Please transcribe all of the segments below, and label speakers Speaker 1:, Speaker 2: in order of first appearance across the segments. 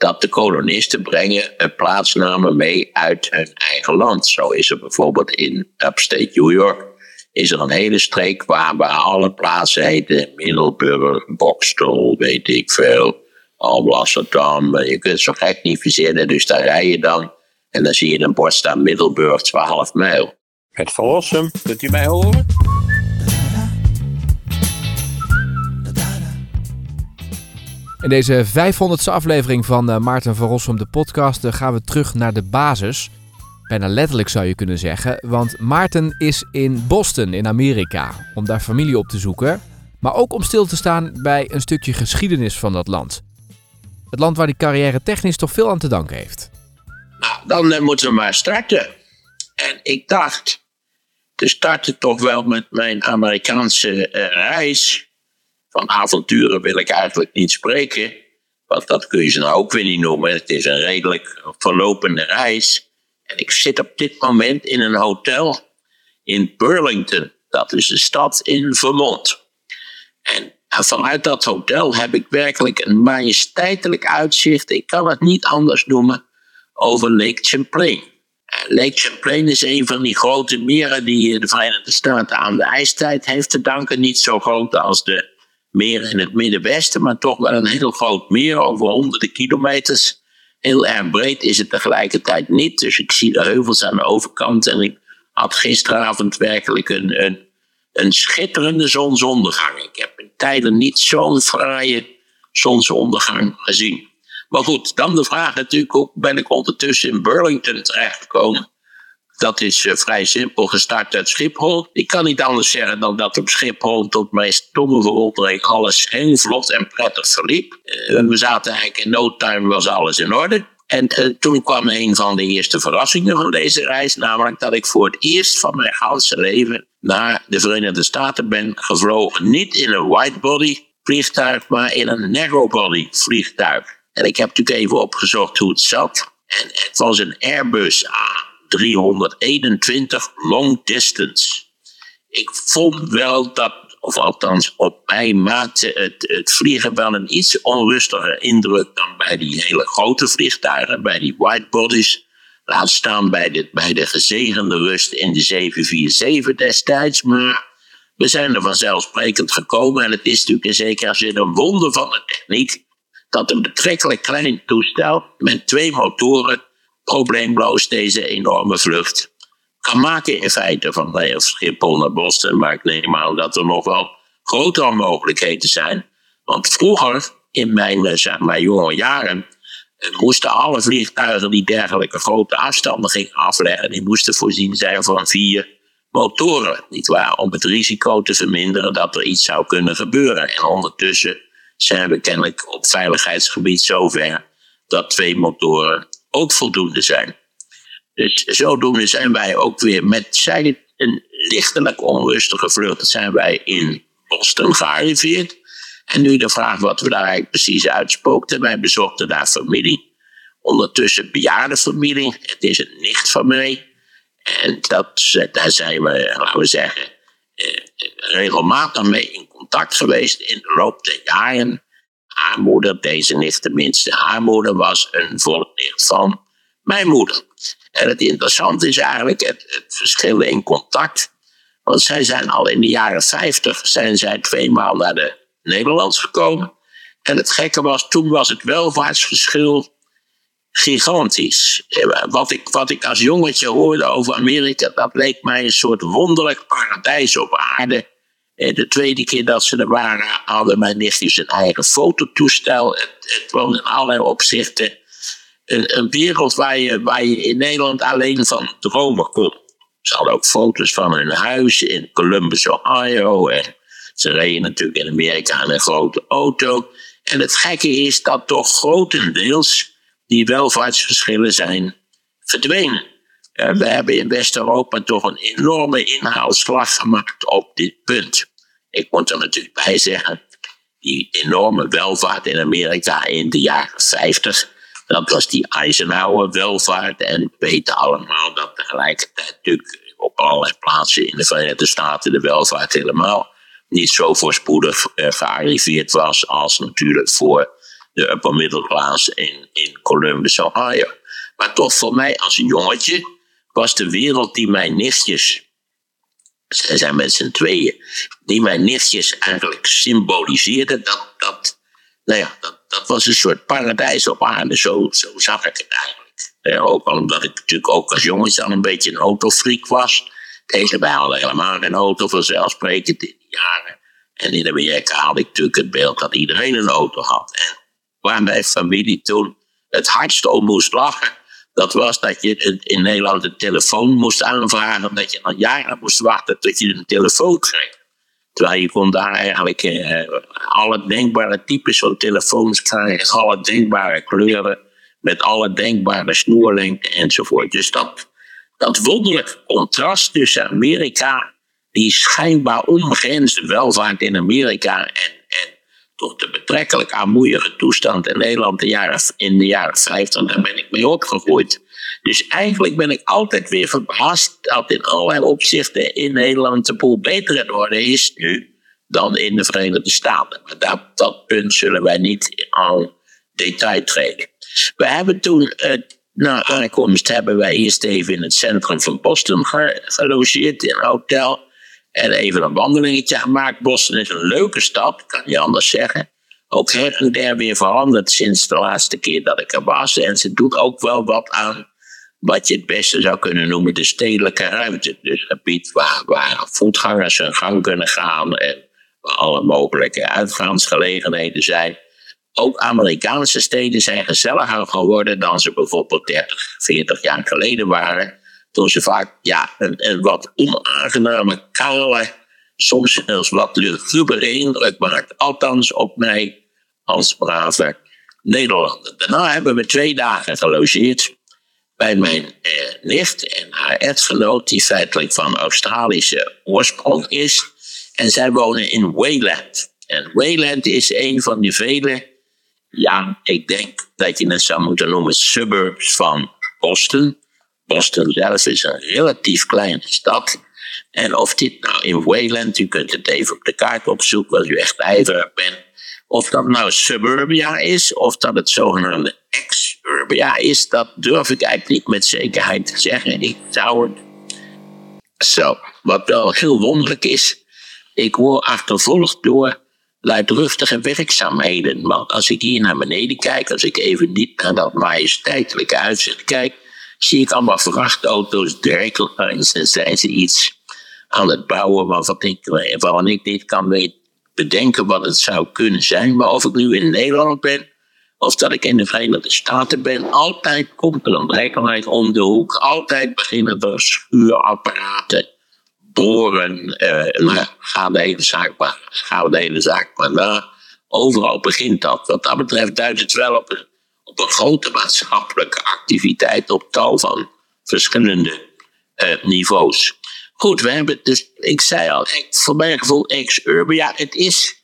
Speaker 1: dat de kolonisten brengen plaatsnamen mee uit hun eigen land. Zo is er bijvoorbeeld in upstate New York is er een hele streek waar, waar alle plaatsen heten Middelburg, Boxtel, weet ik veel, Alblasserdam. Je kunt zo gek niet verzinnen, dus daar rij je dan en dan zie je een bord staan Middelburg 12 mijl.
Speaker 2: Het Verlossum, kunt u mij horen?
Speaker 3: In deze 500ste aflevering van uh, Maarten van Rossum, de podcast, uh, gaan we terug naar de basis. Bijna letterlijk zou je kunnen zeggen, want Maarten is in Boston in Amerika om daar familie op te zoeken, maar ook om stil te staan bij een stukje geschiedenis van dat land. Het land waar die carrière technisch toch veel aan te danken heeft.
Speaker 1: Nou, dan uh, moeten we maar starten. En ik dacht, te starten toch wel met mijn Amerikaanse reis van avonturen wil ik eigenlijk niet spreken. Want dat kun je ze nou ook weer niet noemen. Het is een redelijk verlopende reis. En ik zit op dit moment in een hotel in Burlington. Dat is een stad in Vermont. En vanuit dat hotel heb ik werkelijk een majesteitelijk uitzicht. Ik kan het niet anders noemen over Lake Champlain. Lake Champlain is een van die grote meren die de Verenigde Staten aan de ijstijd heeft te danken. Niet zo groot als de meer in het Middenwesten, maar toch wel een heel groot meer over honderden kilometers. Heel erg breed is het tegelijkertijd niet. Dus ik zie de heuvels aan de overkant en ik had gisteravond werkelijk een, een, een schitterende zonsondergang. Ik heb in tijden niet zo'n fraaie zonsondergang gezien. Maar goed, dan de vraag natuurlijk ook, ben ik ondertussen in Burlington terechtgekomen? Dat is uh, vrij simpel gestart uit Schiphol. Ik kan niet anders zeggen dan dat op Schiphol tot mijn stomme verwondering alles heel vlot en prettig verliep. Uh, we zaten eigenlijk in no time was alles in orde. En uh, toen kwam een van de eerste verrassingen van deze reis, namelijk dat ik voor het eerst van mijn hele leven naar de Verenigde Staten ben gevlogen. Niet in een widebody vliegtuig, maar in een narrowbody vliegtuig. En ik heb natuurlijk even opgezocht hoe het zat. En het was een Airbus A 321 long distance. Ik vond wel dat, of althans op mij maakte het, het vliegen wel een iets onrustiger indruk dan bij die hele grote vliegtuigen, bij die widebodies. Laat staan bij de, bij de gezegende rust in de 747 destijds. Maar we zijn er vanzelfsprekend gekomen. En het is natuurlijk in zekere zin een wonder van de techniek. Dat een betrekkelijk klein toestel met twee motoren probleemloos deze enorme vlucht kan maken in feite van Schiphol naar Boston. Maar ik neem aan dat er nog wel grotere mogelijkheden zijn. Want vroeger, in mijn eh, zeg maar, jonge jaren, eh, moesten alle vliegtuigen die dergelijke grote afstanden gingen afleggen, die moesten voorzien zijn van vier motoren. Niet waar? Om het risico te verminderen dat er iets zou kunnen gebeuren. En ondertussen zijn we kennelijk op veiligheidsgebied zover dat twee motoren ook voldoende zijn. Dus zodoende zijn wij ook weer met zij een lichtelijk onrustige vlucht zijn wij in Boston gearriveerd. En nu de vraag wat we daar eigenlijk precies uitspookten. Wij bezochten daar familie. Ondertussen bejaarde familie. Het is een nicht van mij. En dat, daar zijn we, laten we zeggen, eh, regelmatig mee in contact geweest in de loop der jaren haar moeder, deze nicht tenminste, haar moeder was een volknicht van mijn moeder. En het interessante is eigenlijk het, verschil in contact. Want zij zijn al in de jaren 50 zijn zij tweemaal naar de Nederlands gekomen. En het gekke was, toen was het welvaartsverschil gigantisch. Wat ik, wat ik als jongetje hoorde over Amerika, dat leek mij een soort wonderlijk paradijs op aarde. En de tweede keer dat ze er waren, hadden mijn nichtjes een eigen fototoestel. Het, het was in allerlei opzichten een, een, wereld waar je, in Nederland alleen van dromen kon. Ze hadden ook foto's van hun huis in Columbus, Ohio. En ze reden natuurlijk in Amerika in een grote auto. En het gekke is dat toch grotendeels die welvaartsverschillen zijn verdwenen. We hebben in West-Europa toch een enorme inhaalslag gemaakt op dit punt. Ik moet er natuurlijk bij zeggen, die enorme welvaart in Amerika in de jaren 50, dat was die Eisenhower welvaart. En we weten allemaal dat tegelijkertijd natuurlijk op allerlei plaatsen in de Verenigde Staten de welvaart helemaal niet zo voorspoedig uh, gearriveerd was als natuurlijk voor de upper middle class in, in Columbus, Ohio. Maar toch voor mij als jongetje was de wereld die mijn nichtjes, zij zijn met z'n tweeën, die mijn nichtjes eigenlijk symboliseerden, dat, dat, nou ja, dat, dat was een soort paradijs op aarde, zo, zo zag ik het eigenlijk. Eh, ook omdat ik natuurlijk ook als jongetje al een beetje een autofreak was. Tegen mij hadden helemaal geen auto, vanzelfsprekend in die jaren. En in Amerika had ik natuurlijk het beeld dat iedereen een auto had. En waar mijn familie toen het hardst om moest lachen, dat was dat je in Nederland een telefoon moest aanvragen, dat je dan jaren moest wachten tot je een telefoon kreeg. Terwijl je kon daar eigenlijk eh, alle denkbare types van telefoons krijgen, alle denkbare kleuren, met alle denkbare snoerlengten enzovoort. Dus dat, dat wonderlijke contrast tussen Amerika, die schijnbaar onbegrensde welvaart in Amerika en, toch de betrekkelijk armoeige toestand in Nederland de jaren, in de jaren 50, daar ben ik mee opgegroeid. Dus eigenlijk ben ik altijd weer verbaasd dat in allerlei opzichten in Nederland de boel beter in orde is nu dan in de Verenigde Staten. Maar dat, dat punt zullen wij niet al detail treden. We hebben toen, uh, na aankomst hebben wij eerst even in het centrum van Boston gelogeerd in een hotel. En even een wandelingetje gemaakt. Boston is een leuke stad, kan je anders zeggen. Ook her en der weer veranderd sinds de laatste keer dat ik er was. En ze doet ook wel wat aan wat je het beste zou kunnen noemen de stedelijke ruimte. Dus gebied waar, waar voetgangers hun gang kunnen gaan en waar alle mogelijke uitgaansgelegenheden zijn. Ook Amerikaanse steden zijn gezelliger geworden dan ze bijvoorbeeld 30, 40 jaar geleden waren. Toen ze vaak ja, een, wat onaangename, kale, soms zelfs wat lugubere indruk maakten. Althans op mij als brave Nederlander. Daarna hebben we twee dagen gelogeerd bij mijn eh, nicht en haar echtgenoot, die feitelijk van Australische oorsprong is. En zij wonen in Wayland. En Wayland is een van die vele, ja, ik denk dat je het zou moeten noemen, suburbs van Boston. Boston zelf is een relatief kleine stad. En of dit nou in Wayland, u kunt het even op de kaart opzoeken als u echt ijverig bent. Of dat nou suburbia is, of dat het zogenaamde ex-urbia is, dat durf ik eigenlijk niet met zekerheid te zeggen. Ik zou het. Zo, wat wel heel wonderlijk is, ik word achtervolgd door luidruchtige werkzaamheden. Want als ik hier naar beneden kijk, als ik even niet naar dat majesteitelijke uitzicht kijk, zie ik allemaal vrachtauto's, direct en zijn ze iets aan het bouwen waarvan ik, waarvan ik niet kan bedenken wat het zou kunnen zijn. Maar of ik nu in Nederland ben of dat ik in de Verenigde Staten ben, altijd komt er een werkelijkheid om de hoek. Altijd beginnen er schuurapparaten, boren, uh, nou, ga de hele zaak maar, ga de hele zaak maar na. Overal begint dat. Wat dat betreft duidt het wel op een grote maatschappelijke activiteit op tal van verschillende uh, niveaus. Goed, we hebben dus, ik zei al, voor mijn gevoel ex-urban. Ja, het is,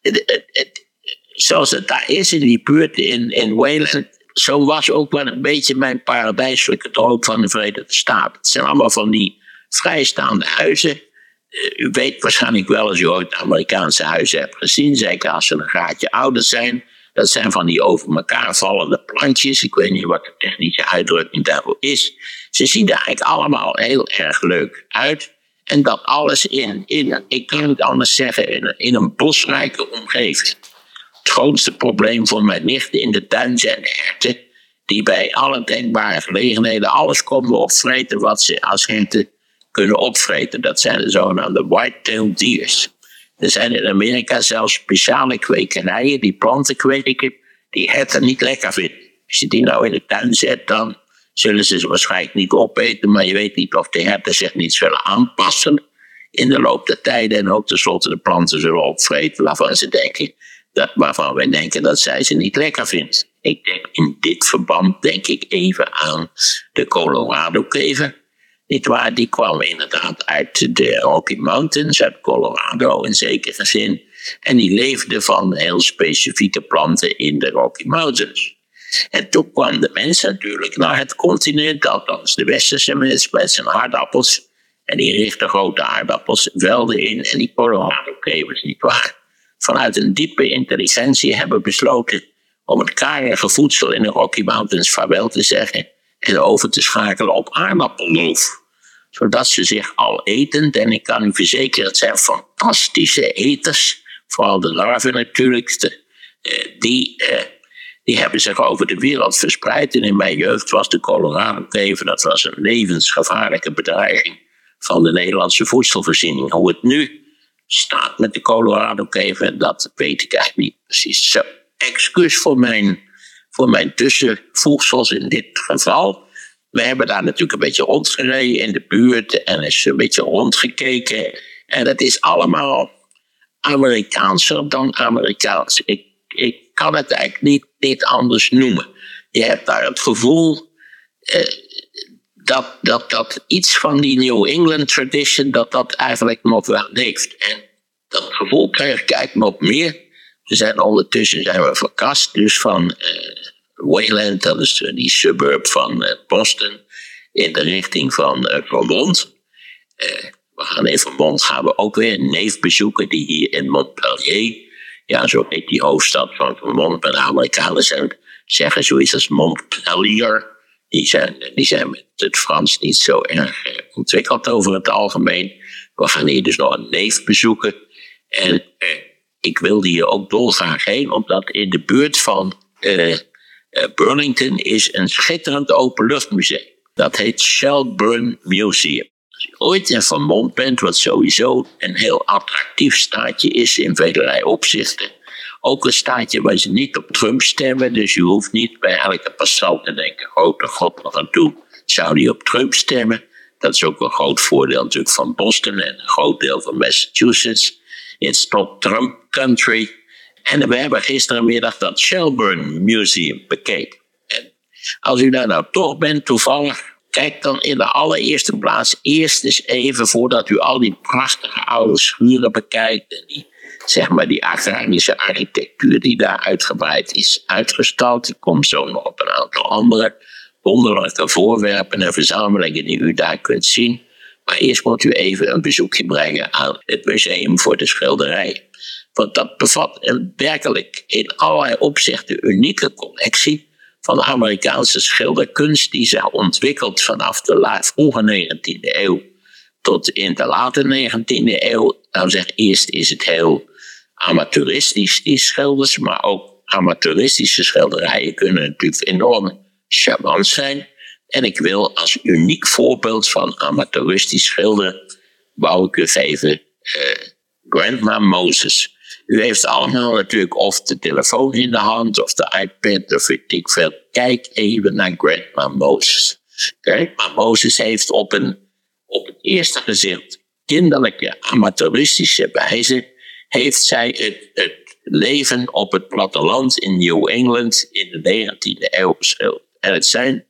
Speaker 1: het, het, zoals het daar is in die buurt in, in Wales, zo was ook wel een beetje mijn paradijselijke droom van de Verenigde Staten. Het zijn allemaal van die vrijstaande huizen. Eh, u weet waarschijnlijk wel als u ooit Amerikaanse huizen hebt gezien, zeker als ze een graadje ouder zijn. Dat zijn van die over elkaar vallende plantjes. Ik weet niet wat de technische uitdrukking daarvoor is. Ze zien er eigenlijk allemaal heel erg leuk uit. En dat alles in, in ik kan het anders zeggen, in, een bosrijke omgeving. Het grootste probleem voor mijn nichten in de tuin zijn de herten. Die bij alle denkbare gelegenheden alles komen opvreten wat ze als herten kunnen opvreten. Dat zijn de zogenaamde white-tailed deers. Er zijn in Amerika zelfs speciale kwekerijen die planten kweken die herten niet lekker vinden. Als je die nou in de tuin zet, dan zullen ze ze waarschijnlijk niet opeten, maar je weet niet of de herten zich niet zullen aanpassen in de loop der tijden en ook tenslotte de planten zullen opvreten waarvan ze denken dat, waarvan wij denken dat zij ze niet lekker vindt. Ik denk in dit verband denk ik even aan de Colorado-kever. Niet waar, die kwam inderdaad uit de Rocky Mountains, uit Colorado in zekere zin. En die leefde van heel specifieke planten in de Rocky Mountains. En toen kwamen de mensen natuurlijk naar het continent, althans de westerse mensen met zijn aardappels. En die richtten grote aardappelsvelden in en die Colorado-kevers, niet waar. Vanuit een diepe intelligentie hebben besloten om het karige voedsel in de Rocky Mountains vaarwel te zeggen over te schakelen op aardappelloof. Zodat ze zich al etend, en ik kan u verzekeren, het zijn fantastische eters, vooral de larven natuurlijk, eh, die, eh, die hebben zich over de wereld verspreid. En in mijn jeugd was de Colorado-kever, dat was een levensgevaarlijke bedreiging van de Nederlandse voedselvoorziening. Hoe het nu staat met de Colorado-kever, dat weet ik eigenlijk niet precies. Excuus voor mijn, voor mijn tussenvoegsels in dit geval. We hebben daar natuurlijk een beetje rondgereden in de buurt en eens een beetje rondgekeken. En dat is allemaal Amerikaanser dan Amerikaans. Ik, ik kan het eigenlijk niet, niet anders noemen. Je hebt daar het gevoel eh, dat, dat, dat iets van die New England tradition, dat dat eigenlijk nog wel leeft. En dat gevoel krijg ik nog meer. We zijn ondertussen zijn we verkast, dus van uh, Wayland, dat is die suburb van uh, Boston, in de richting van Vermont. we gaan in Vermont gaan we ook weer een neef bezoeken die hier in Montpellier, ja zo heet die hoofdstad van Vermont, maar de Amerikanen zeggen zoiets als Montpellier die zijn, die zijn met het Frans niet zo erg eh, ontwikkeld over het algemeen. We gaan hier dus nog een neef bezoeken. En eh, ik wilde hier ook dolgraag heen, omdat in de buurt van eh, eh, Burlington is een schitterend openluchtmuseum. Dat heet Shelburne Museum. Als je ooit in Vermont bent, wat sowieso een heel attractief staatje is in vele opzichten, ook een staatje waar ze niet op Trump stemmen. Dus je hoeft niet bij elke passant te denken: grote god, wat aan toe. Zou die op Trump stemmen? Dat is ook een groot voordeel natuurlijk van Boston en een groot deel van Massachusetts. It's not Trump country. En we hebben gisterenmiddag dat Shelburne Museum bekeken. En als u daar nou toch bent, toevallig, kijk dan in de allereerste plaats eerst eens even voordat u al die prachtige oude schuren bekijkt en die zeg maar, die agrarische architectuur die daar uitgebreid is uitgestald. Ik kom zo nog op een aantal andere wonderlijke voorwerpen en verzamelingen die u daar kunt zien. Maar eerst moet u even een bezoekje brengen aan het Museum voor de Schilderij. Want dat bevat werkelijk in allerlei opzichten unieke collectie van Amerikaanse schilderkunst die zich ontwikkeld vanaf de vroege 19e eeuw tot in de late 19e eeuw. Nou zeg, eerst is het heel amateuristisch, die schilders, maar ook amateuristische schilderijen kunnen natuurlijk enorm charmant zijn. En ik wil als uniek voorbeeld van amateuristisch schilderen, wou ik u geven uh, Grandma Moses. U heeft allemaal natuurlijk of de telefoon in de hand of de iPad of weet ik veel. Kijk even naar Grandma Moses. Grandma Moses heeft op een op het eerste gezicht kinderlijke amateuristische wijze heeft zij het, het leven op het platteland in New England in de 19e eeuw geschilderd. En het zijn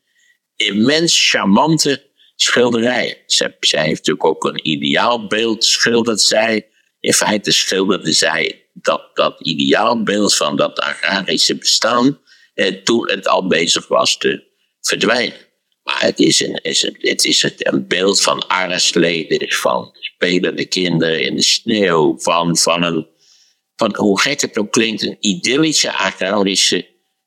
Speaker 1: immens charmante schilderijen. Zij, heeft natuurlijk ook een ideaalbeeld, schilderd zij. In feite schilderde zij dat, dat ideaalbeeld van dat agrarische bestaan eh, toen het al bezig was te verdwijnen. Maar het is een, is het is een beeld van arrestleden, van spelende kinderen in de sneeuw, van, van een, van hoe gek het ook klinkt, een idyllische agrarische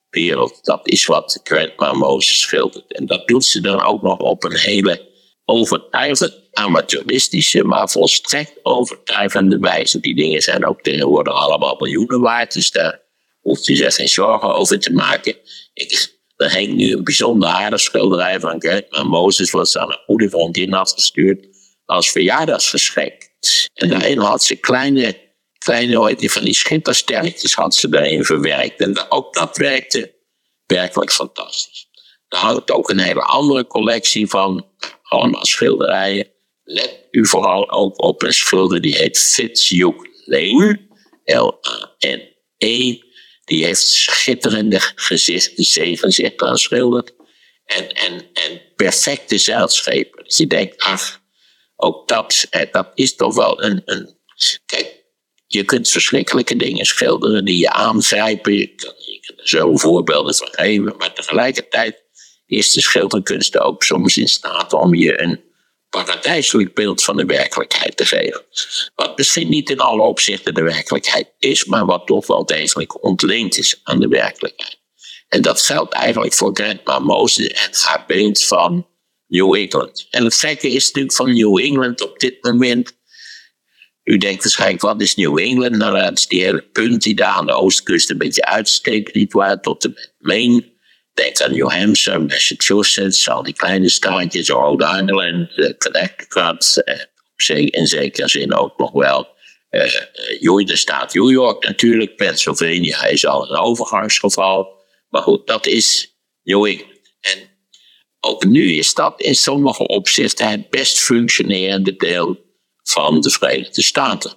Speaker 1: wereld. Dat is wat Grandma Moses schildert. En dat doet ze dan ook nog op een hele overtuigend amateuristische, maar volstrekt overtuigende wijze. Die dingen zijn ook tegenwoordig allemaal miljoenen waard, dus daar hoeft u zich geen zorgen over te maken. Ik, er hangt nu een bijzonder aardig schilderij van Moses, wat ze aan een goede vriendin had gestuurd als verjaardagsgeschenk. En daarin had ze kleine, kleine van die schittersterretjes had ze daarin verwerkt. En ook dat werkte werkelijk fantastisch. Daar hangt ook een hele andere collectie van allemaal schilderijen. Let u vooral ook op een schilder die heet Fitzhugh Lane. L-A-N-E. Die heeft schitterende gezichten, zeegezichten geschilderd. En, en, en perfecte zeilschepen. Dus je denkt, ach, ook dat, eh, dat is toch wel een, een. Kijk, je kunt verschrikkelijke dingen schilderen die je aangrijpen. Je kan, je er zo voorbeelden van geven. Maar tegelijkertijd is de schilderkunst ook soms in staat om je een paradijselijk beeld van de werkelijkheid te geven. Wat misschien niet in alle opzichten de werkelijkheid is, maar wat toch wel degelijk ontleend is aan de werkelijkheid. En dat geldt eigenlijk voor Grandma Moses en haar beeld van New England. En het gekke is natuurlijk van New England op dit moment. U denkt waarschijnlijk, wat is New England? Nou, dat is die hele punt die daar aan de oostkust een beetje uitsteekt, niet waar, tot de Maine. Denk aan New Hampshire, Massachusetts, al die kleine staatjes, Rhode Island, uh, Connecticut, uh, in zekere zin ook nog wel. Uh, de staat New York natuurlijk, Pennsylvania is al een overgangsgeval. Maar goed, dat is New England. En ook nu is dat in sommige opzichten het best functionerende deel van de Verenigde Staten.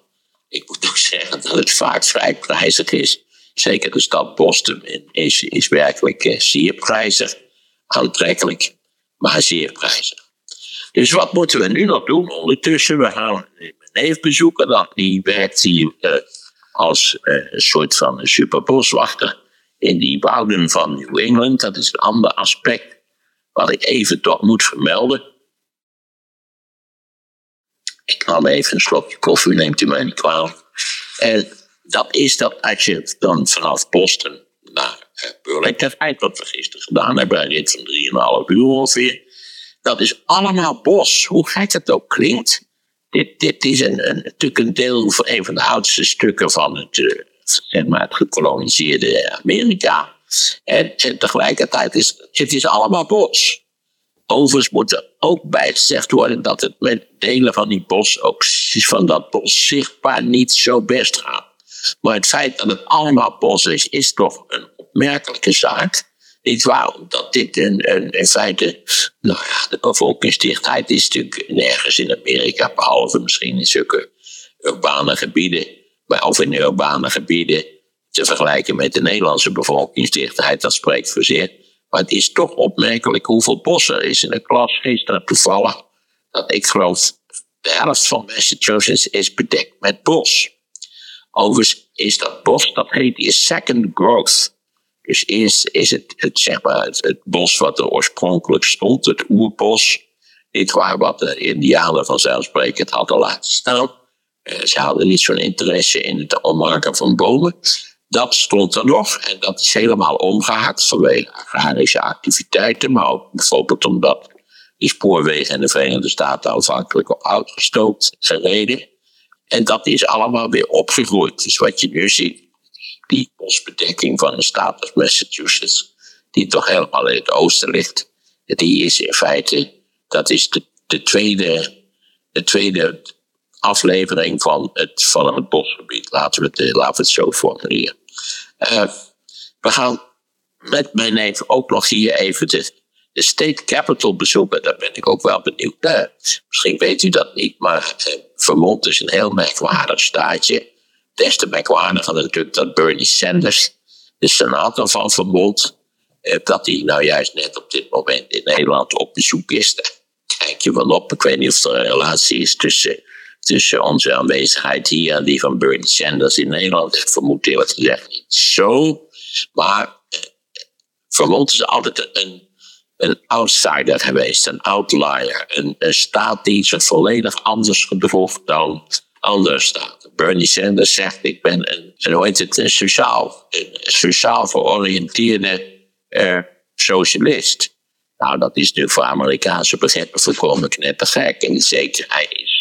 Speaker 1: Ik moet ook zeggen dat het vaak vrij prijzig is. Zeker de stad Boston is, is werkelijk eh, zeer prijzig, aantrekkelijk, maar zeer prijzig. Dus wat moeten we nu nog doen? Ondertussen, we gaan mijn neef bezoeken. Dan, die werkt hier uh, als uh, een soort van superboswachter in die wouden van New England. Dat is een ander aspect wat ik even toch moet vermelden. Ik nam even een slokje koffie, neemt u mij niet kwalijk. En dat is dat als je dan vanaf Boston naar uh, Burlington rijdt, wat we gisteren gedaan hebben, een rit van 3,5 uur ongeveer. Dat is allemaal bos, hoe gek het ook klinkt. Dit, dit is een, een, natuurlijk een deel van een van de oudste stukken van het, uh, zeg maar het gekoloniseerde Amerika. En, en tegelijkertijd is het is allemaal bos. Overigens moet er ook bij gezegd worden dat het met delen van die bos, ook van dat bos, zichtbaar niet zo best gaat. Maar het feit dat het allemaal bos is, is toch een opmerkelijke zaak. Niet waar, omdat dit een, in feite, nou ja, de bevolkingsdichtheid is natuurlijk nergens in Amerika, behalve misschien in zulke urbane gebieden, of in urbane gebieden, te vergelijken met de Nederlandse bevolkingsdichtheid, dat spreekt voor zeer. Maar het is toch opmerkelijk hoeveel bos er is in de klas. Gisteren toevallig dat ik geloof de helft van Massachusetts is bedekt met bos. Overigens is dat bos, dat heet die second growth. Dus eerst is het, het, zeg maar, het, bos wat er oorspronkelijk stond, het oerbos. Dit waar wat de indianen vanzelfsprekend hadden laten staan. Eh, ze hadden niet zo'n interesse in het ommaken van bomen. Dat stond er nog en dat is helemaal omgehaakt vanwege agrarische activiteiten, maar ook bijvoorbeeld omdat die spoorwegen in de Verenigde Staten aanvankelijk op uitgestookt gereden. En dat is allemaal weer opgegroeid. Dus wat je nu ziet, die bosbedekking van een staat Massachusetts, die toch helemaal in het oosten ligt, die is in feite, dat is de, de, tweede, de tweede aflevering van het, van het bosgebied. Laten we het, laten we het zo formuleren. Uh, we gaan met mijn neef ook nog hier even de, de State Capitol bezoeken. Daar ben ik ook wel benieuwd. Misschien weet u dat niet, maar uh, Vermont is een heel merkwaardig staatje. Des te merkwaardiger natuurlijk dat Bernie Sanders, de senator van Vermont, uh, dat hij nou juist net op dit moment in Nederland op bezoek is. Kijk je wel op. Ik weet niet of er een relatie is tussen tussen onze aanwezigheid hier en die van Bernie Sanders in Nederland. Ik vermoed eerlijk gezegd niet zo. Maar eh, Vermont is altijd een, een outsider geweest, een outlier. Een, een staat die zich volledig anders gedroeg dan andere staten. Bernie Sanders zegt: Ik ben een, een hoe heet het, een sociaal, een sociaal georiënteerde uh, socialist. Nou, dat is natuurlijk voor Amerikaanse begrippen volkomen knettergek. En zeker, hij is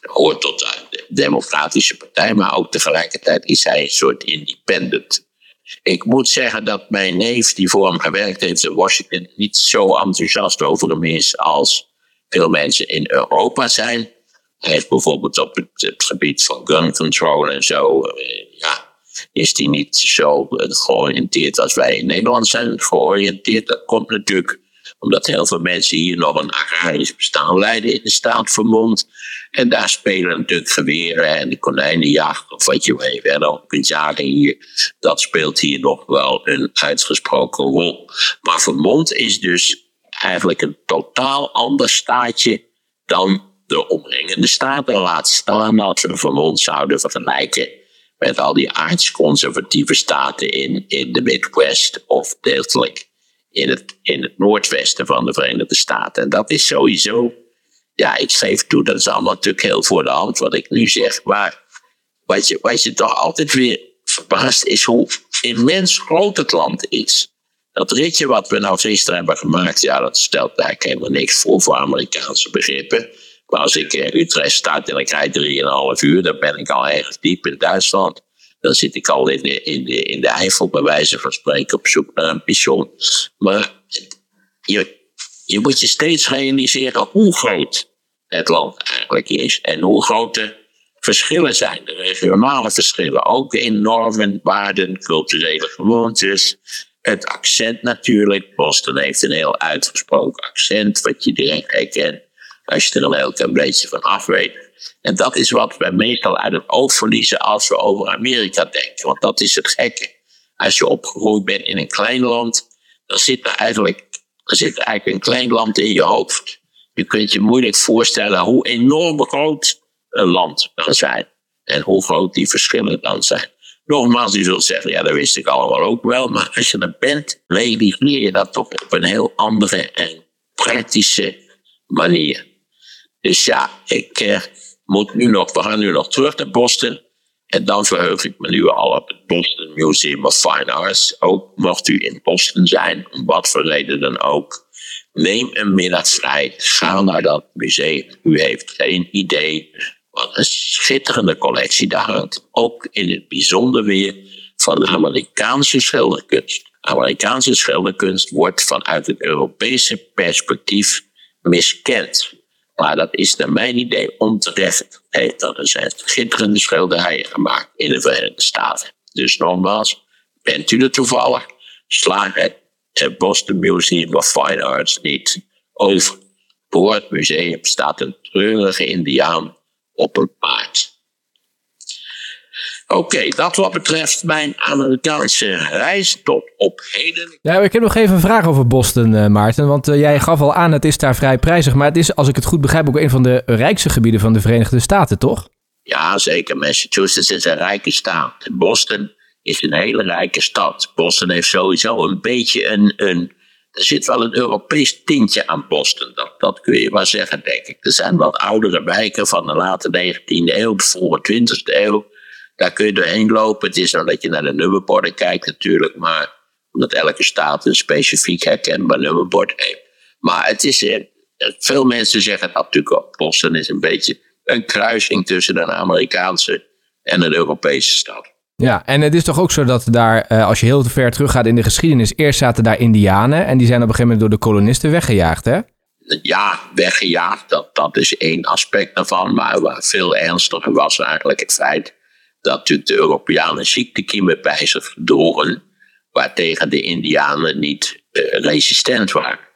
Speaker 1: hoort tot de Democratische Partij, maar ook tegelijkertijd is hij een soort independent. Ik moet zeggen dat mijn neef, die voor hem gewerkt heeft in Washington, niet zo enthousiast over hem is als veel mensen in Europa zijn. Hij heeft bijvoorbeeld op het, gebied van gun control en zo, eh, ja, is hij niet zo georiënteerd als wij in Nederland zijn georiënteerd. Dat komt natuurlijk omdat heel veel mensen hier nog een agrarisch bestaan leiden in de staat Vermont. En daar spelen natuurlijk geweren en de konijnenjacht, of wat je verder op kunt jagen hier. Dat speelt hier nog wel een uitgesproken rol. Maar Vermont is dus eigenlijk een totaal ander staatje dan de omringende staten. Laat staan als we Vermont zouden vergelijken met al die aardsconservatieve staten in, in de Midwest of deeltelijk in het, in het noordwesten van de Verenigde Staten. En dat is sowieso, ja, ik geef toe, dat is allemaal natuurlijk heel voor de hand wat ik nu zeg. Maar wat je, wat je toch altijd weer verbaast is hoe immens groot het land is. Dat ritje wat we nou gisteren hebben gemaakt, ja, dat stelt eigenlijk helemaal niks voor voor Amerikaanse begrippen. Maar als ik in Utrecht sta en ik rijd 3,5 uur, dan ben ik al ergens diep in Duitsland. Dan zit ik al in de, in de, in de Eifel, bij wijze van spreken, op zoek naar een pensioen. Maar je, je moet je steeds realiseren hoe groot het land eigenlijk is en hoe groot de verschillen zijn. De regionale verschillen, ook in normen, waarden, culturele gewoontes. Het accent natuurlijk. Boston heeft een heel uitgesproken accent, wat je direct herkent als je er een heel klein beetje van af weet. En dat is wat we meestal uit het oog verliezen als we over Amerika denken. Want dat is het gekke. Als je opgegroeid bent in een klein land, dan zit er eigenlijk, er zit eigenlijk een klein land in je hoofd. Je kunt je moeilijk voorstellen hoe enorm groot een land kan zijn. En hoe groot die verschillen dan zijn. Nogmaals, je zult zeggen, ja, dat wist ik allemaal ook wel. Maar als je er bent, realiseer je dat toch op een heel andere en praktische manier. Dus ja, ik eh, moet nu nog, we gaan nu nog terug naar Boston. En dan verheug ik me nu al op het Boston Museum of Fine Arts. Ook mocht u in Boston zijn, om wat voor reden dan ook. Neem een middag vrij, ga naar dat museum. U heeft geen idee wat een schitterende collectie daar hangt. Ook in het bijzonder weer van de Amerikaanse schilderkunst. Amerikaanse schilderkunst wordt vanuit het Europese perspectief miskend. Maar dat is naar mijn idee onterecht. Hey, er zijn schitterende schilderijen gemaakt in de Verenigde Staten. Dus nogmaals, bent u er toevallig? Sla het Boston Museum of Fine Arts niet over. Voor het museum staat een treurige indiaan op een paard. Oké, dat wat betreft mijn Amerikaanse reis tot op heden.
Speaker 3: Ja, ik heb nog even een vraag over Boston, uh, Maarten. Want uh, jij gaf al aan, het is daar vrij prijzig. Maar het is, als ik het goed begrijp, ook een van de rijkste gebieden van de Verenigde Staten, toch?
Speaker 1: Ja, zeker. Massachusetts is een rijke staat. Boston is een hele rijke stad. Boston heeft sowieso een beetje een, een er zit wel een Europees tintje aan Boston. Dat, dat kun je wel zeggen, denk ik. Er zijn wat oudere wijken van de late 19e eeuw, de vroege 20e eeuw. Daar kun je doorheen lopen. Het is nou dat je naar de nummerborden kijkt natuurlijk, maar omdat elke staat een specifiek herkenbaar nummerbord heeft. Maar het is, eh, veel mensen zeggen dat natuurlijk ook. Boston is een beetje een kruising tussen een Amerikaanse en een Europese stad.
Speaker 3: Ja, en het is toch ook zo dat daar, eh, als je heel te ver teruggaat in de geschiedenis, eerst zaten daar Indianen en die zijn op een gegeven moment door de kolonisten weggejaagd, hè?
Speaker 1: Ja, weggejaagd, dat, dat is één aspect daarvan. Maar wat veel ernstiger was eigenlijk het feit dat de Europeanen ziektekiemen bij zich droegen, waartegen de Indianen niet uh, resistent waren.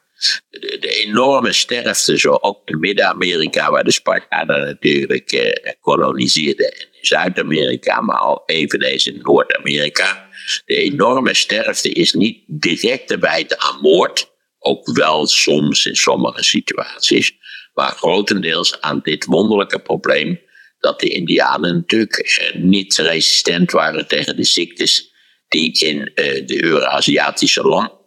Speaker 1: De, enorme sterfte, zo ook in Midden-Amerika, waar de Spartanen natuurlijk uh, koloniseerden, en in Zuid-Amerika, maar al eveneens in Noord-Amerika. De enorme sterfte is niet direct te wijten aan moord, ook wel soms in sommige situaties, maar grotendeels aan dit wonderlijke probleem dat de Indianen natuurlijk eh, niet resistent waren tegen de ziektes die in uh, de Euraziatische landen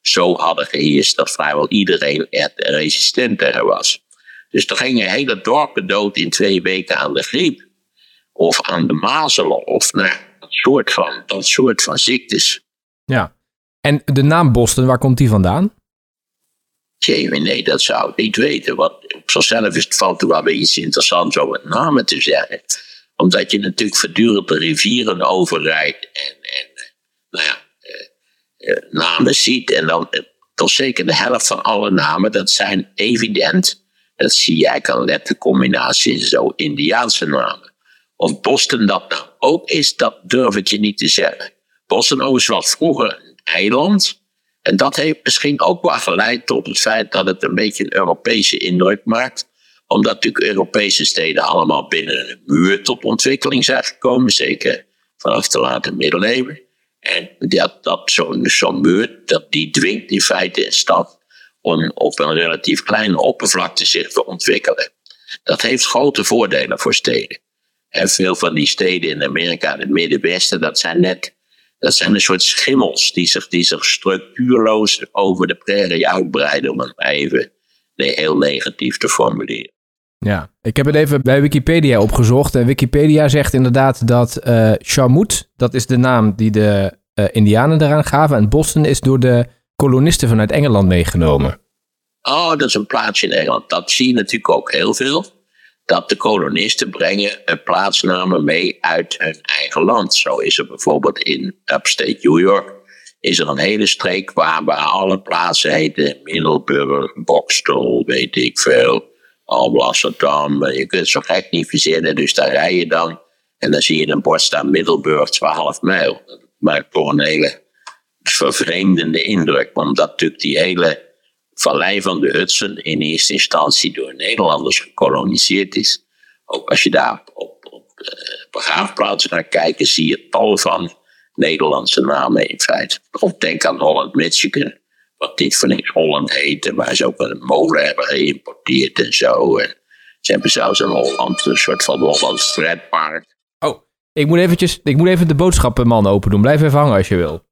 Speaker 1: zo hadden geheerst dat vrijwel iedereen er resistent tegen was. Dus er gingen hele dorpen dood in twee weken aan de griep. Of aan de mazelen. Of nou, dat, soort van, dat soort van ziektes.
Speaker 3: Ja. En de naam Boston, waar komt die vandaan?
Speaker 1: nee, dat zou ik niet weten. Want op zichzelf is het valt wel iets interessants om het namen te zeggen. Omdat je natuurlijk voortdurend de rivieren overrijdt en, en nou ja, namen ziet. En dan eh, toch zeker de helft van alle namen, dat zijn evident. Dat zie jij kan lettercombinatie in zo Indiaanse namen. Of Boston dat nou ook is, dat durf ik je niet te zeggen. Boston is wat vroeger een eiland. En dat heeft misschien ook wel geleid tot het feit dat het een beetje een Europese indruk maakt. Omdat natuurlijk Europese steden allemaal binnen een muur tot ontwikkeling zijn gekomen, zeker vanaf de late middeleeuwen. En dat, dat zo'n zo muur, dat die dwingt in feite een stad om op een relatief kleine oppervlakte zich te ontwikkelen. Dat heeft grote voordelen voor steden. En veel van die steden in Amerika en het Middenwesten, dat zijn net dat zijn een soort schimmels die zich, die zich structuurloos over de prairie uitbreiden, om het even heel negatief te formuleren.
Speaker 3: Ja, ik heb het even bij Wikipedia opgezocht. En Wikipedia zegt inderdaad dat uh, dat is de naam die de uh, Indianen eraan gaven. En Boston is door de kolonisten vanuit Engeland meegenomen.
Speaker 1: Oh, dat is een plaatsje in Engeland. Dat zie je natuurlijk ook heel veel. Dat de kolonisten brengen een plaatsnamen mee uit hun eigen land. Zo is er bijvoorbeeld in upstate New York is er een hele streek waar, waar alle plaatsen heten. Middelburg, Boxtel, weet ik veel. Alblasserdam. Je kunt het zo gek niet verzinnen. Dus daar rij je dan. En dan zie je een bord staan Middelburg 12 mijl. Dat toch een hele vervreemdende indruk. Omdat natuurlijk die hele vallei van de Hudson in eerste instantie door Nederlanders gekoloniseerd is. Ook als je daar op, op uh, begraafplaatsen naar kijkt, zie je tal van Nederlandse namen in feite. Of denk aan Holland Michigan, wat dit van niks Holland heette, waar ze ook een molen hebben geïmporteerd en zo. En ze hebben zelfs een Holland, een soort van Hollands pretpark.
Speaker 3: Oh, ik moet, eventjes, ik moet even de boodschappenman open doen. Blijf even hangen als je wil.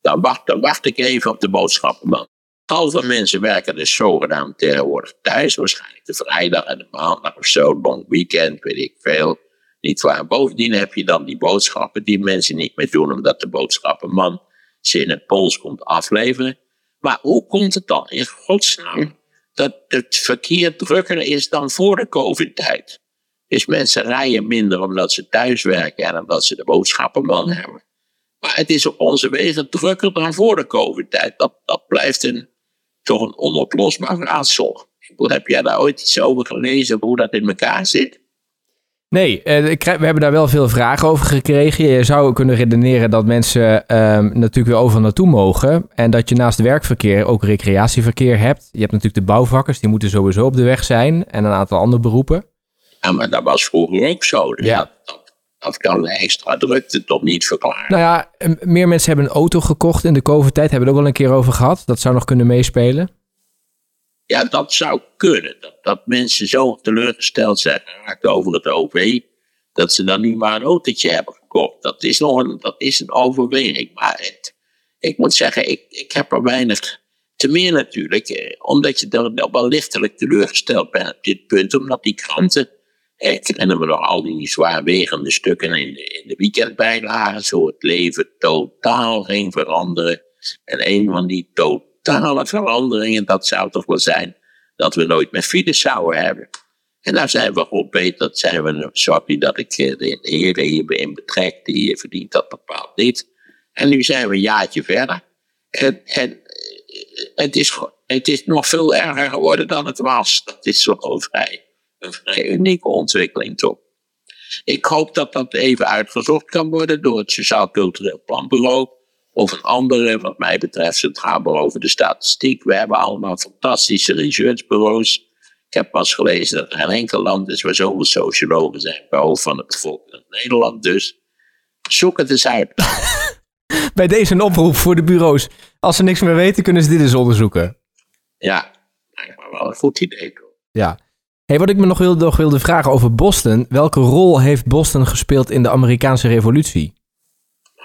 Speaker 1: Dan wacht, dan wacht ik even op de boodschappenman. Tal van mensen werken dus zogenaamd tegenwoordig thuis. Waarschijnlijk de vrijdag en de maandag of zo, long weekend, weet ik veel. Niet waar. Bovendien heb je dan die boodschappen die mensen niet meer doen, omdat de boodschappenman ze in het Pools komt afleveren. Maar hoe komt het dan in godsnaam dat het verkeer drukker is dan voor de COVID-tijd? Dus mensen rijden minder omdat ze thuis werken en omdat ze de boodschappenman hebben. Maar het is op onze wegen drukker dan voor de COVID-tijd. Dat, dat blijft een, toch een onoplosbaar raadsel. Heb jij daar ooit iets over gelezen, hoe dat in elkaar zit?
Speaker 3: Nee, eh, we hebben daar wel veel vragen over gekregen. Je zou kunnen redeneren dat mensen ehm, natuurlijk weer overal naartoe mogen. En dat je naast werkverkeer ook recreatieverkeer hebt. Je hebt natuurlijk de bouwvakkers, die moeten sowieso op de weg zijn. En een aantal andere beroepen.
Speaker 1: Ja, maar dat was vroeger ook zo. Dus ja. dat, dat kan de extra drukte toch niet verklaren.
Speaker 3: Nou ja, meer mensen hebben een auto gekocht in de COVID-tijd. Hebben we het ook al een keer over gehad. Dat zou nog kunnen meespelen.
Speaker 1: Ja, dat zou kunnen. Dat, dat mensen zo teleurgesteld zijn over het OV, dat ze dan niet maar een autootje hebben gekocht. Dat is nog een, dat is een overweging. Maar het, ik moet zeggen, ik, ik heb er weinig te meer natuurlijk, eh, omdat je dan wel lichtelijk teleurgesteld bent op dit punt, omdat die kranten, eh, ik herinner me nog al die zwaarwegende stukken in de, in de weekendbijlagen, zo het leven totaal ging veranderen. En een van die totaal totale veranderingen, dat zou toch wel zijn dat we nooit meer files zouden hebben. En daar zijn we op beter, dat zijn we, sorry dat ik eh, de heren hierin betrek, die verdient dat bepaald niet. En nu zijn we een jaartje verder. En, en eh, het, is, het is nog veel erger geworden dan het was. Dat is wel vrij, een vrij unieke ontwikkeling toch. Ik hoop dat dat even uitgezocht kan worden door het Sociaal Cultureel Planbureau of een andere, wat mij betreft, Centraal Bureau voor de Statistiek. We hebben allemaal fantastische researchbureaus. Ik heb pas gelezen dat er geen enkel land is waar zoveel sociologen zijn, behalve van het volk in Nederland. Dus zoek het eens uit.
Speaker 3: Bij deze een oproep voor de bureaus. Als ze niks meer weten, kunnen ze dit eens onderzoeken.
Speaker 1: Ja, maar wel een goed idee.
Speaker 3: Ja. Hey, wat ik me nog wilde, nog wilde vragen over Boston. Welke rol heeft Boston gespeeld in de Amerikaanse revolutie?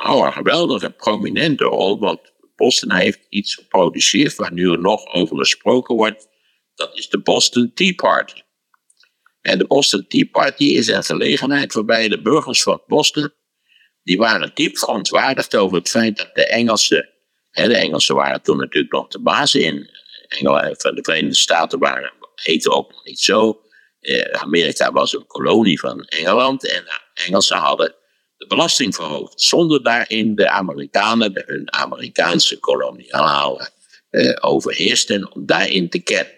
Speaker 1: Nou, een geweldige prominente rol, want Boston heeft iets geproduceerd waar nu nog over gesproken wordt. Dat is de Boston Tea Party. En de Boston Tea Party is een gelegenheid waarbij de burgers van Boston, die waren diep verontwaardigd over het feit dat de Engelsen, hè, de Engelsen waren toen natuurlijk nog de baas in Engeland, de Verenigde Staten waren, heette ook nog niet zo. Eh, Amerika was een kolonie van Engeland en de Engelsen hadden de belasting verhoogd, zonder daarin de Amerikanen, de, hun Amerikaanse koloniale eh, overheersten, om daarin te kennen.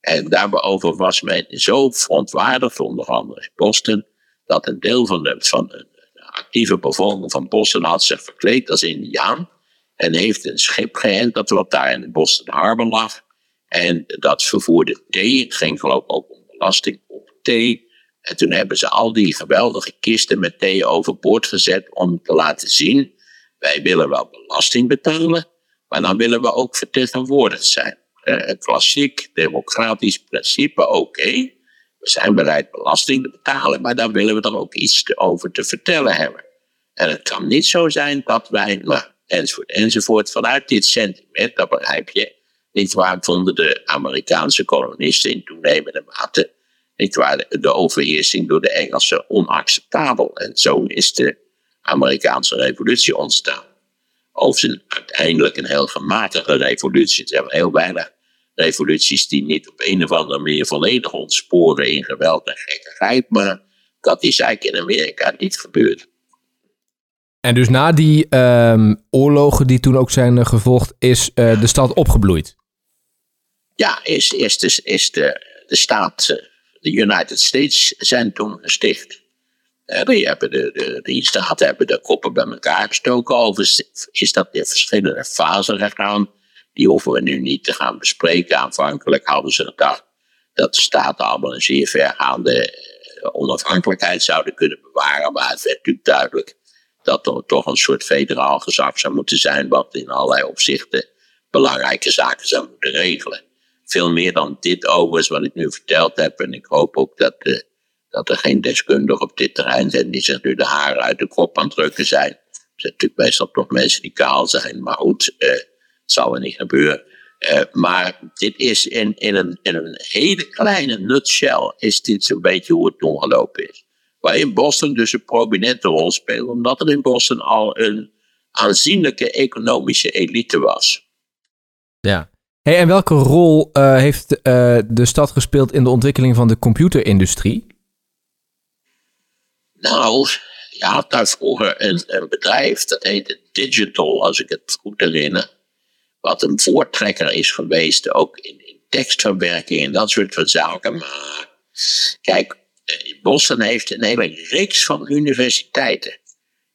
Speaker 1: En daarover was men zo verontwaardigd, onder andere in Boston, dat een deel van de, van de actieve bevolking van Boston had zich verkleed als Indiaan en heeft een schip geënt dat wat daar in de Boston Harbor lag. En dat vervoerde thee, het ging geloof ik ook om belasting op thee. En toen hebben ze al die geweldige kisten met thee overboord gezet om te laten zien: wij willen wel belasting betalen, maar dan willen we ook vertegenwoordigd zijn. Het klassiek democratisch principe, oké. We zijn bereid belasting te betalen, maar dan willen we er ook iets over te vertellen hebben. En het kan niet zo zijn dat wij, nou, enzovoort, enzovoort, vanuit dit sentiment, dat begrijp je, niet waar vonden de Amerikaanse kolonisten in toenemende mate niet waar, de overheersing door de Engelsen onacceptabel. En zo is de Amerikaanse revolutie ontstaan. Overigens uiteindelijk een heel gematigde revolutie. Er zijn heel weinig revoluties die niet op een of andere manier volledig ontsporen in geweld en gekkigheid. Maar dat is eigenlijk in Amerika niet gebeurd.
Speaker 3: En dus na die ehm, oorlogen die toen ook zijn uh, gevolgd, is uh, de stad opgebloeid?
Speaker 1: Ja, is, is, de, is de, de staat, uh, de United States, zijn toen gesticht. die, hebben de, de, die hebben de koppen bij elkaar gestoken. Overigens is dat in verschillende fasen gegaan. Die hoeven we nu niet te gaan bespreken. Aanvankelijk hadden ze gedacht dat de staten allemaal een zeer vergaande onafhankelijkheid zouden kunnen bewaren. Maar het werd natuurlijk duidelijk dat er toch een soort federaal gezag zou moeten zijn, wat in allerlei opzichten belangrijke zaken zou moeten regelen. Veel meer dan dit overigens wat ik nu verteld heb. En ik hoop ook dat, uh, dat er geen deskundigen op dit terrein zijn die zich nu de haren uit de kop aan het drukken zijn. Er zijn natuurlijk meestal toch mensen die kaal zijn, maar goed, uh, het zal er niet gebeuren. Uh, maar dit is in, in, een, in een hele kleine nutshell, is dit zo'n beetje hoe het toen is waarin Boston dus een prominente rol speelde, omdat er in Boston al een aanzienlijke economische elite was.
Speaker 3: Ja. Hey, en welke rol uh, heeft uh, de stad gespeeld in de ontwikkeling van de computerindustrie?
Speaker 1: Nou, je had daar vroeger een, bedrijf, dat heette Digital, als ik het goed herinner. Wat een voortrekker is geweest, ook in, in tekstverwerking en dat soort van zaken. Maar kijk, Boston heeft een hele reeks van universiteiten.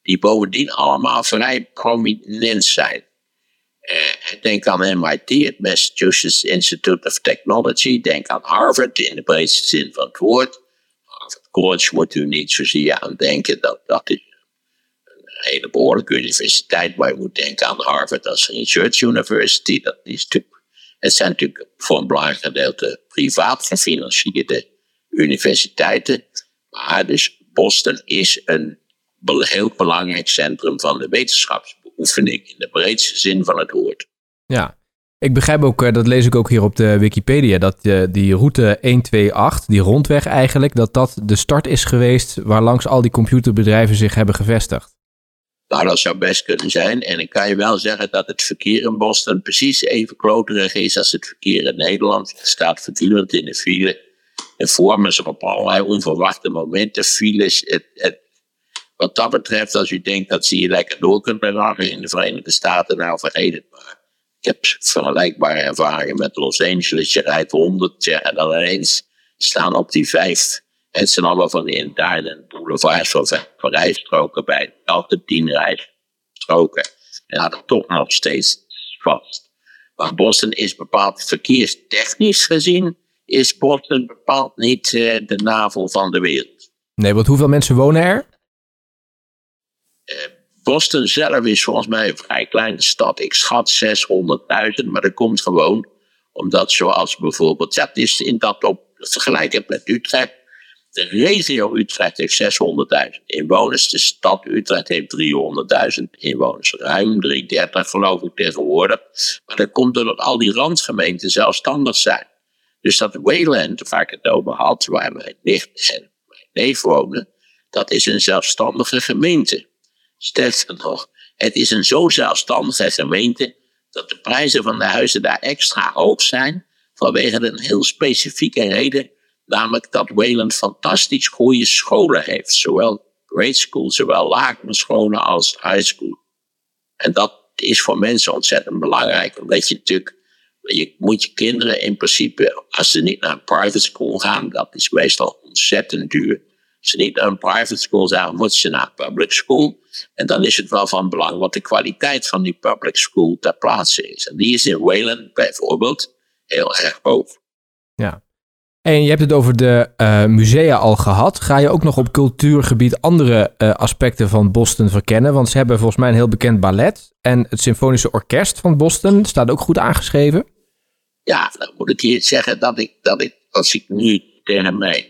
Speaker 1: Die bovendien allemaal vrij prominent zijn. Uh, denk aan MIT, het Massachusetts Institute of Technology. Denk aan Harvard in de breedste zin van het woord. Harvard College moet u niet zozeer aan denken. Dat, dat is een hele behoorlijke universiteit. Maar je moet denken aan Harvard als Research University. Dat is het zijn natuurlijk voor een belangrijk gedeelte privaat gefinancierde universiteiten. Maar dus Boston is een heel belangrijk centrum van de wetenschapsbeoefening in de breedste zin van het woord.
Speaker 3: Ja, ik begrijp ook, eh, dat lees ik ook hier op de Wikipedia, dat eh, die route 128, die rondweg eigenlijk, dat dat de start is geweest waar langs al die computerbedrijven zich hebben gevestigd.
Speaker 1: Nou, dat zou best kunnen zijn. En ik kan je wel zeggen dat het verkeer in Boston precies even kloterig is als het verkeer in Nederland. Het staat voortdurend in de file. En vormen zich op allerlei onverwachte momenten, files. Het, het, wat dat betreft, als u denkt dat ze hier lekker door kunnen raken in de Verenigde Staten, nou vergeet het maar. Ik heb vergelijkbare ervaringen met Los Angeles. Je rijdt 100 en dan ineens staan op die vijf. Het zijn allemaal van die interne boulevards van, van rijstroken bij. Elke tien rijstroken. En hadden toch nog steeds vast. Maar Boston is bepaald verkeerstechnisch gezien is Boston bepaald niet uh, de navel van de wereld.
Speaker 3: Nee, want hoeveel mensen wonen er?
Speaker 1: Boston zelf is volgens mij een vrij kleine stad. Ik schat 600.000, maar dat komt gewoon omdat zoals bijvoorbeeld, het is in dat op, vergelijkend met Utrecht, de regio Utrecht heeft 600.000 inwoners. De stad Utrecht heeft 300.000 inwoners. Ruim 330 geloof ik tegenwoordig. Maar dat komt doordat al die randgemeenten zelfstandig zijn. Dus dat Wayland, waar ik het over had, waar mijn nicht en mijn neef wonen, dat is een zelfstandige gemeente. Sterker nog, het is een zo zelfstandige gemeente dat de prijzen van de huizen daar extra hoog zijn vanwege een heel specifieke reden, namelijk dat Wayland fantastisch goede scholen heeft, zowel grade school, zowel lagere scholen als high school. En dat is voor mensen ontzettend belangrijk, omdat je natuurlijk je moet je kinderen in principe, als ze niet naar een private school gaan, dat is meestal ontzettend duur. Ze niet naar een private school gaan, moeten ze naar een public school. En dan is het wel van belang wat de kwaliteit van die public school ter plaatse is. En die is in Wayland bijvoorbeeld heel erg hoog.
Speaker 3: Ja. En je hebt het over de uh, musea al gehad. Ga je ook nog op cultuurgebied andere uh, aspecten van Boston verkennen? Want ze hebben volgens mij een heel bekend ballet. En het Symfonische Orkest van Boston staat ook goed aangeschreven.
Speaker 1: Ja, dan moet ik hier zeggen dat ik, dat ik als ik nu tegen mijn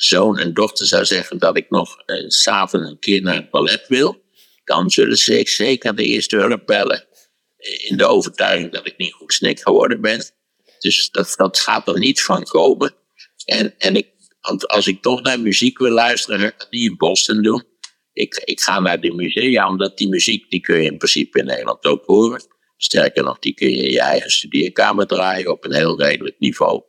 Speaker 1: zoon en dochter zou zeggen dat ik nog uh, s'avonds een keer naar het ballet wil, dan zullen ze zeker de eerste hulp bellen. In de overtuiging dat ik niet goed snik geworden ben. Dus dat, dat gaat er niet van komen. En, en ik, als ik toch naar muziek wil luisteren, die in Boston doen. Ik, ik ga naar de musea, omdat die muziek die kun je in principe in Nederland ook horen. Sterker nog, die kun je in je eigen studeerkamer draaien op een heel redelijk niveau.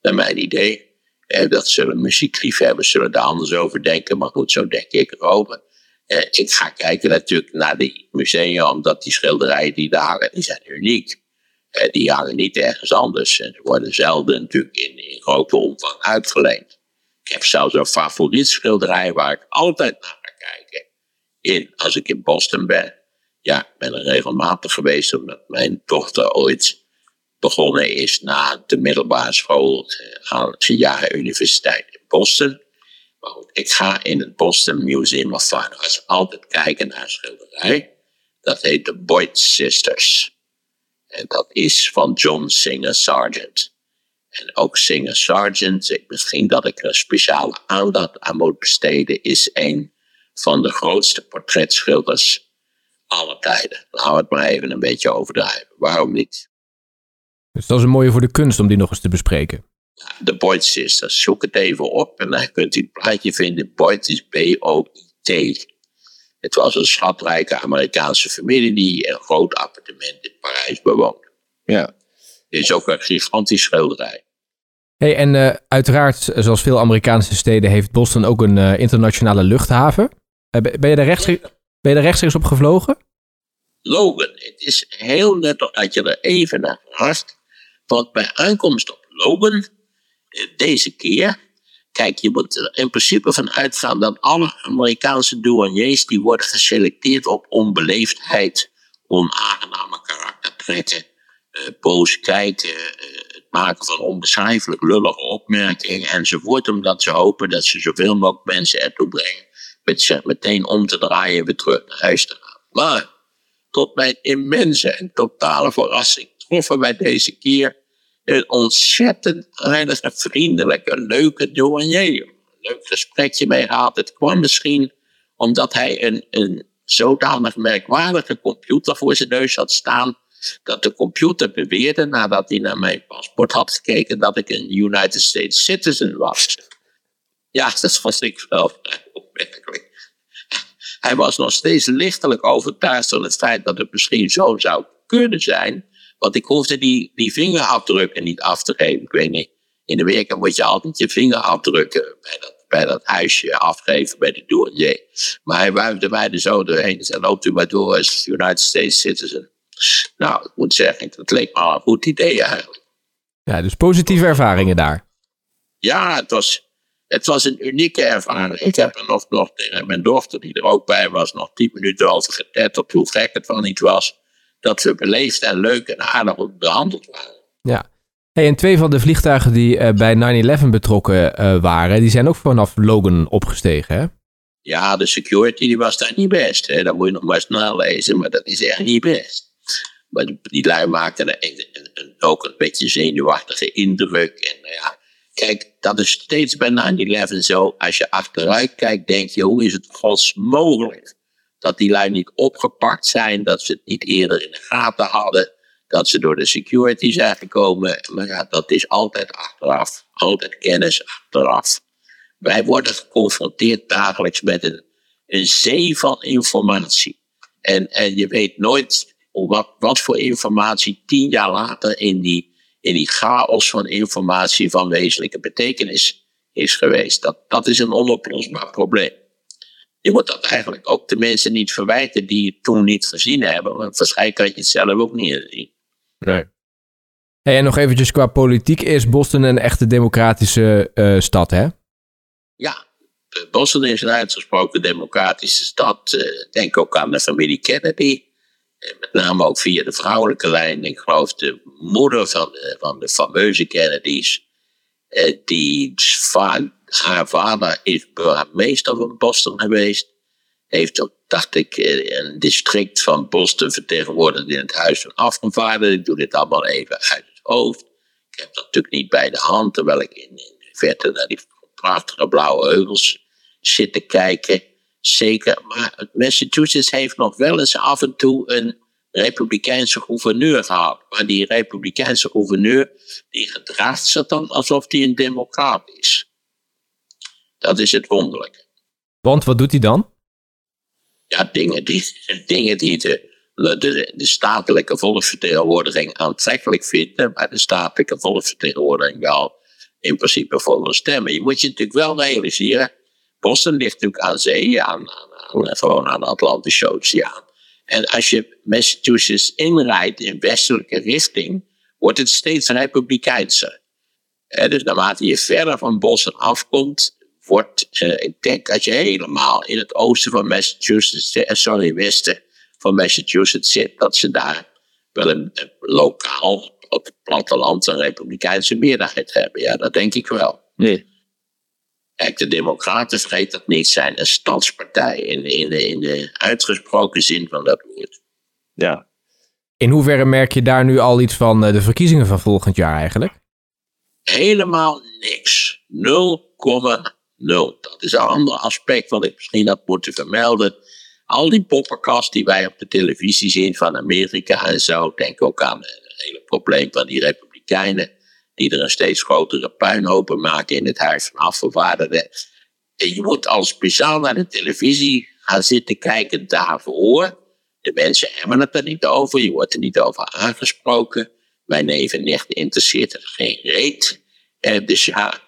Speaker 1: Naar mijn idee. En dat zullen muziekliefhebbers zullen daar anders over denken, maar goed, zo denk ik erover. Eh, ik ga kijken natuurlijk naar die musea, omdat die schilderijen die daar hangen, die zijn uniek. Eh, die hangen niet ergens anders. En ze worden zelden natuurlijk in, in grote omvang uitgeleend. Ik heb zelfs een favoriet schilderij waar ik altijd naar ga kijken. In, als ik in Boston ben. Ja, ik ben er regelmatig geweest omdat mijn dochter ooit begonnen is na de middelbare school eh, aan de jaren universiteit in Boston. Maar goed, ik ga in het Boston Museum of Fine Arts altijd kijken naar een schilderij. Dat heet de Boyd Sisters. En dat is van John Singer Sargent. En ook Singer Sargent, misschien dat ik er speciale aandacht aan moet besteden, is een van de grootste portretschilders aller tijden. Laten we het maar even een beetje overdrijven. Waarom niet?
Speaker 3: Dus dat is een mooie voor de kunst om die nog eens te bespreken.
Speaker 1: De Boyd Sisters, zoek het even op en dan kunt u het plaatje vinden. Boyd is B-O-I-T. Het was een schatrijke Amerikaanse familie die een groot appartement in Parijs bewoont. Ja. Het is ook een gigantisch schilderij.
Speaker 3: Hey, en uh, uiteraard, zoals veel Amerikaanse steden, heeft Boston ook een uh, internationale luchthaven. Uh, ben, je daar rechtstreeks, ben je daar rechtstreeks op gevlogen?
Speaker 1: Logan, het is heel nuttig dat je er even naar vraagt. Want bij aankomst op Logan, deze keer, Kijk, je moet er in principe van uitgaan dat alle Amerikaanse douaniers die worden geselecteerd op onbeleefdheid, onaangename karaktertrekken, uh, boos kijken, uh, het maken van onbeschrijfelijk lullige opmerkingen enzovoort, omdat ze hopen dat ze zoveel mogelijk mensen ertoe brengen met zich meteen om te draaien en weer terug naar huis te gaan. Maar tot mijn immense en totale verrassing troffen wij deze keer een ontzettend aardige, vriendelijke, leuke douanier. Een leuk gesprekje mee gehad. Het kwam misschien omdat hij een, een zodanig merkwaardige computer voor zijn neus had staan. Dat de computer beweerde, nadat hij naar mijn paspoort had gekeken, dat ik een United States citizen was. Ja, dat was ik wel opmerkelijk. Hij was nog steeds lichtelijk overtuigd van het feit dat het misschien zo zou kunnen zijn want ik hoefde die, die vingerafdrukken niet af te geven. Ik weet niet, in de werken moet je altijd je vingerafdrukken bij dat, bij dat huisje afgeven bij de douanier. Maar hij wuifde mij er zo doorheen en zei, loopt u maar door als United States citizen. Nou, ik moet zeggen, dat leek me al een goed idee eigenlijk.
Speaker 3: Ja, dus positieve ervaringen daar.
Speaker 1: Ja, het was, het was een unieke ervaring. Ik heb er nog, nog tegen mijn dochter, die er ook bij was, nog tien minuten over getetterd hoe gek het van niet was dat we beleefd en leuk en aardig behandeld waren.
Speaker 3: Ja. Hey, en twee van de vliegtuigen die uh, bij 9-11 betrokken uh, waren, die zijn ook vanaf Logan opgestegen, hè?
Speaker 1: Ja, de security die was daar niet best. Hè? Dat moet je nog maar snel lezen, maar dat is echt niet best. Maar die, die lui maakten een, een, een, ook een beetje zenuwachtige indruk. En nou ja, kijk, dat is steeds bij 9-11 zo. Als je achteruit kijkt, denk je, hoe is het gods mogelijk dat die lui niet opgepakt zijn, dat ze het niet eerder in de gaten hadden, dat ze door de security zijn gekomen. Maar ja, dat is altijd achteraf, altijd kennis achteraf. Wij worden geconfronteerd dagelijks met een, een zee van informatie. En, en je weet nooit wat, wat voor informatie tien jaar later in die, in die chaos van informatie van wezenlijke betekenis is geweest. Dat, dat is een onoplosbaar probleem je moet dat eigenlijk ook de mensen niet verwijten die het toen niet gezien hebben. Want waarschijnlijk had je het zelf ook niet gezien.
Speaker 3: Nee. Hey, en nog eventjes qua politiek. Is Boston een echte democratische uh, stad, hè?
Speaker 1: Ja, Boston is een uitgesproken democratische stad. Uh, denk ook aan de familie Kennedy. En met name ook via de vrouwelijke lijn. Ik geloof de moeder van de, van de fameuze Kennedys. Uh, die vaak haar vader is burgemeester van Boston geweest. Heeft ook, dacht ik, een district van Boston vertegenwoordigd in het Huis van Afgevaardigden. Ik doe dit allemaal even uit het hoofd. Ik heb dat natuurlijk niet bij de hand, terwijl ik in, verte naar die prachtige blauwe heuvels zit te kijken. Zeker, maar Massachusetts heeft nog wel eens af en toe een republikeinse gouverneur gehad. Maar die republikeinse gouverneur, die gedraagt zich dan alsof hij een democraat is. Dat is het wonderlijke.
Speaker 3: Want wat doet hij dan?
Speaker 1: ja, dingen die, dingen die de, de, de statelijke volksvertegenwoordiging aantrekkelijk vinden, maar de statelijke volksvertegenwoordiging wel in principe voor stemmen. Je moet je natuurlijk wel realiseren, Boston ligt natuurlijk aan zee, aan, aan, gewoon aan de Atlantische Oceaan. En als je Massachusetts inrijdt in westelijke richting, wordt het steeds republikeinser. dus naarmate je verder van Boston afkomt, wordt, uh, ik denk als je helemaal in het oosten van Massachusetts, uh, sorry, westen van Massachusetts zit, dat ze daar wel een, lokaal op het platteland een republikeinse meerderheid hebben. Ja, dat denk ik wel. Nee. Kijk, de Democraten vergeet dat niet zijn een stadspartij in, in, de, in de uitgesproken zin van dat woord.
Speaker 3: Ja. In hoeverre merk je daar nu al iets van de verkiezingen van volgend jaar eigenlijk?
Speaker 1: Helemaal niks. 0,0 nul. Dat is een ander aspect wat ik misschien had moeten vermelden. Al die poppenkast die wij op de televisie zien van Amerika en zo. Denk ook aan het hele probleem van die republikeinen. Die er een steeds grotere puinhopen maken in het huis van afgevaardigden. En je moet al speciaal naar de televisie gaan zitten kijken daarvoor. De mensen hebben het er niet over. Je wordt er niet over aangesproken. Mijn neef en nicht interesseert er geen reet. En dus ja,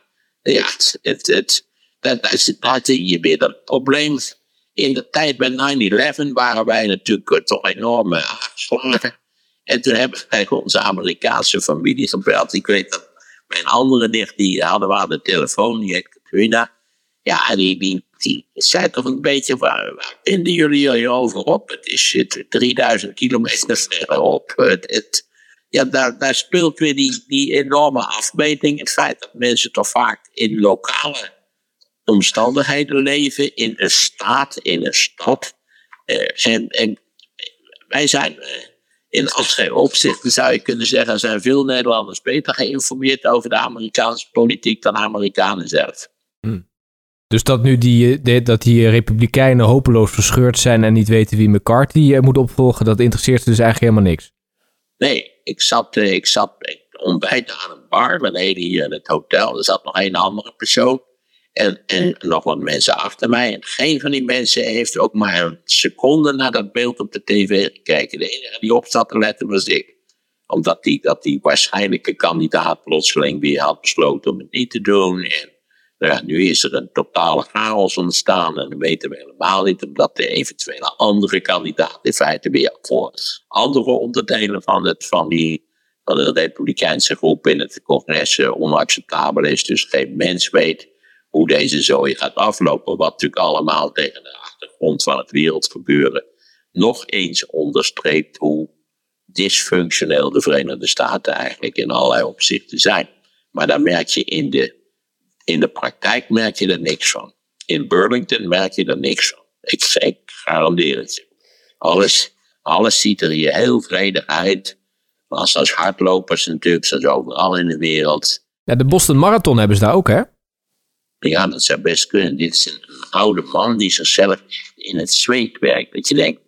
Speaker 1: ja het, het, dat, is, je weer dat probleem. In de tijd bij 9-11 waren wij natuurlijk toch enorm aangeslagen. En toen hebben wij onze Amerikaanse familie gebeld. Ik weet dat mijn andere nicht, die hadden we aan de telefoon, die heet Katrina. Ja, die, die, die zei toch een beetje, waar, waar vinden jullie jullie over op? Het is 3000 kilometer verderop. Het, het, ja, daar, daar speelt weer die, die enorme afmeting. Het feit dat mensen toch vaak in lokale omstandigheden leven in een staat, in een stad. Uh, en, en, wij zijn uh, in allerlei opzichten, zou je kunnen zeggen, zijn veel Nederlanders beter geïnformeerd over de Amerikaanse politiek dan Amerikanen zelf. Hmm.
Speaker 3: Dus dat nu die, eh, dat die Republikeinen hopeloos verscheurd zijn en niet weten wie McCarthy moet opvolgen, dat interesseert ze dus eigenlijk helemaal niks?
Speaker 1: Nee, ik zat, ik zat ik ontbijt aan een bar beneden hier in het hotel. Er zat nog een andere persoon. En, en nog wat mensen achter mij. En geen van die mensen heeft ook maar een seconde naar dat beeld op de tv gekeken. De enige die op zat te letten was ik. Omdat die, dat die waarschijnlijke kandidaat plotseling weer had besloten om het niet te doen. En nou ja, nu is er een totale chaos ontstaan. En dan weten we helemaal niet omdat de eventuele andere kandidaat in feite weer voor andere onderdelen van, het, van, die, van de Republikeinse groep in het congres eh, onacceptabel is. Dus geen mens weet hoe deze zooi gaat aflopen, wat natuurlijk allemaal tegen de achtergrond van het wereldgebeuren nog eens onderstreept hoe dysfunctioneel de Verenigde Staten eigenlijk in allerlei opzichten zijn. Maar daar merk je in de, in de praktijk merk je er niks van. In Burlington merk je er niks van. Ik, ik garandeer het. Alles, alles ziet er hier heel vredig uit. Maar als hardlopers natuurlijk, zoals overal in de wereld.
Speaker 3: Ja, de Boston Marathon hebben ze daar ook, hè?
Speaker 1: Ja, dat zou best kunnen. Dit is een oude man die zichzelf in het zweet werkt. Dat je denkt,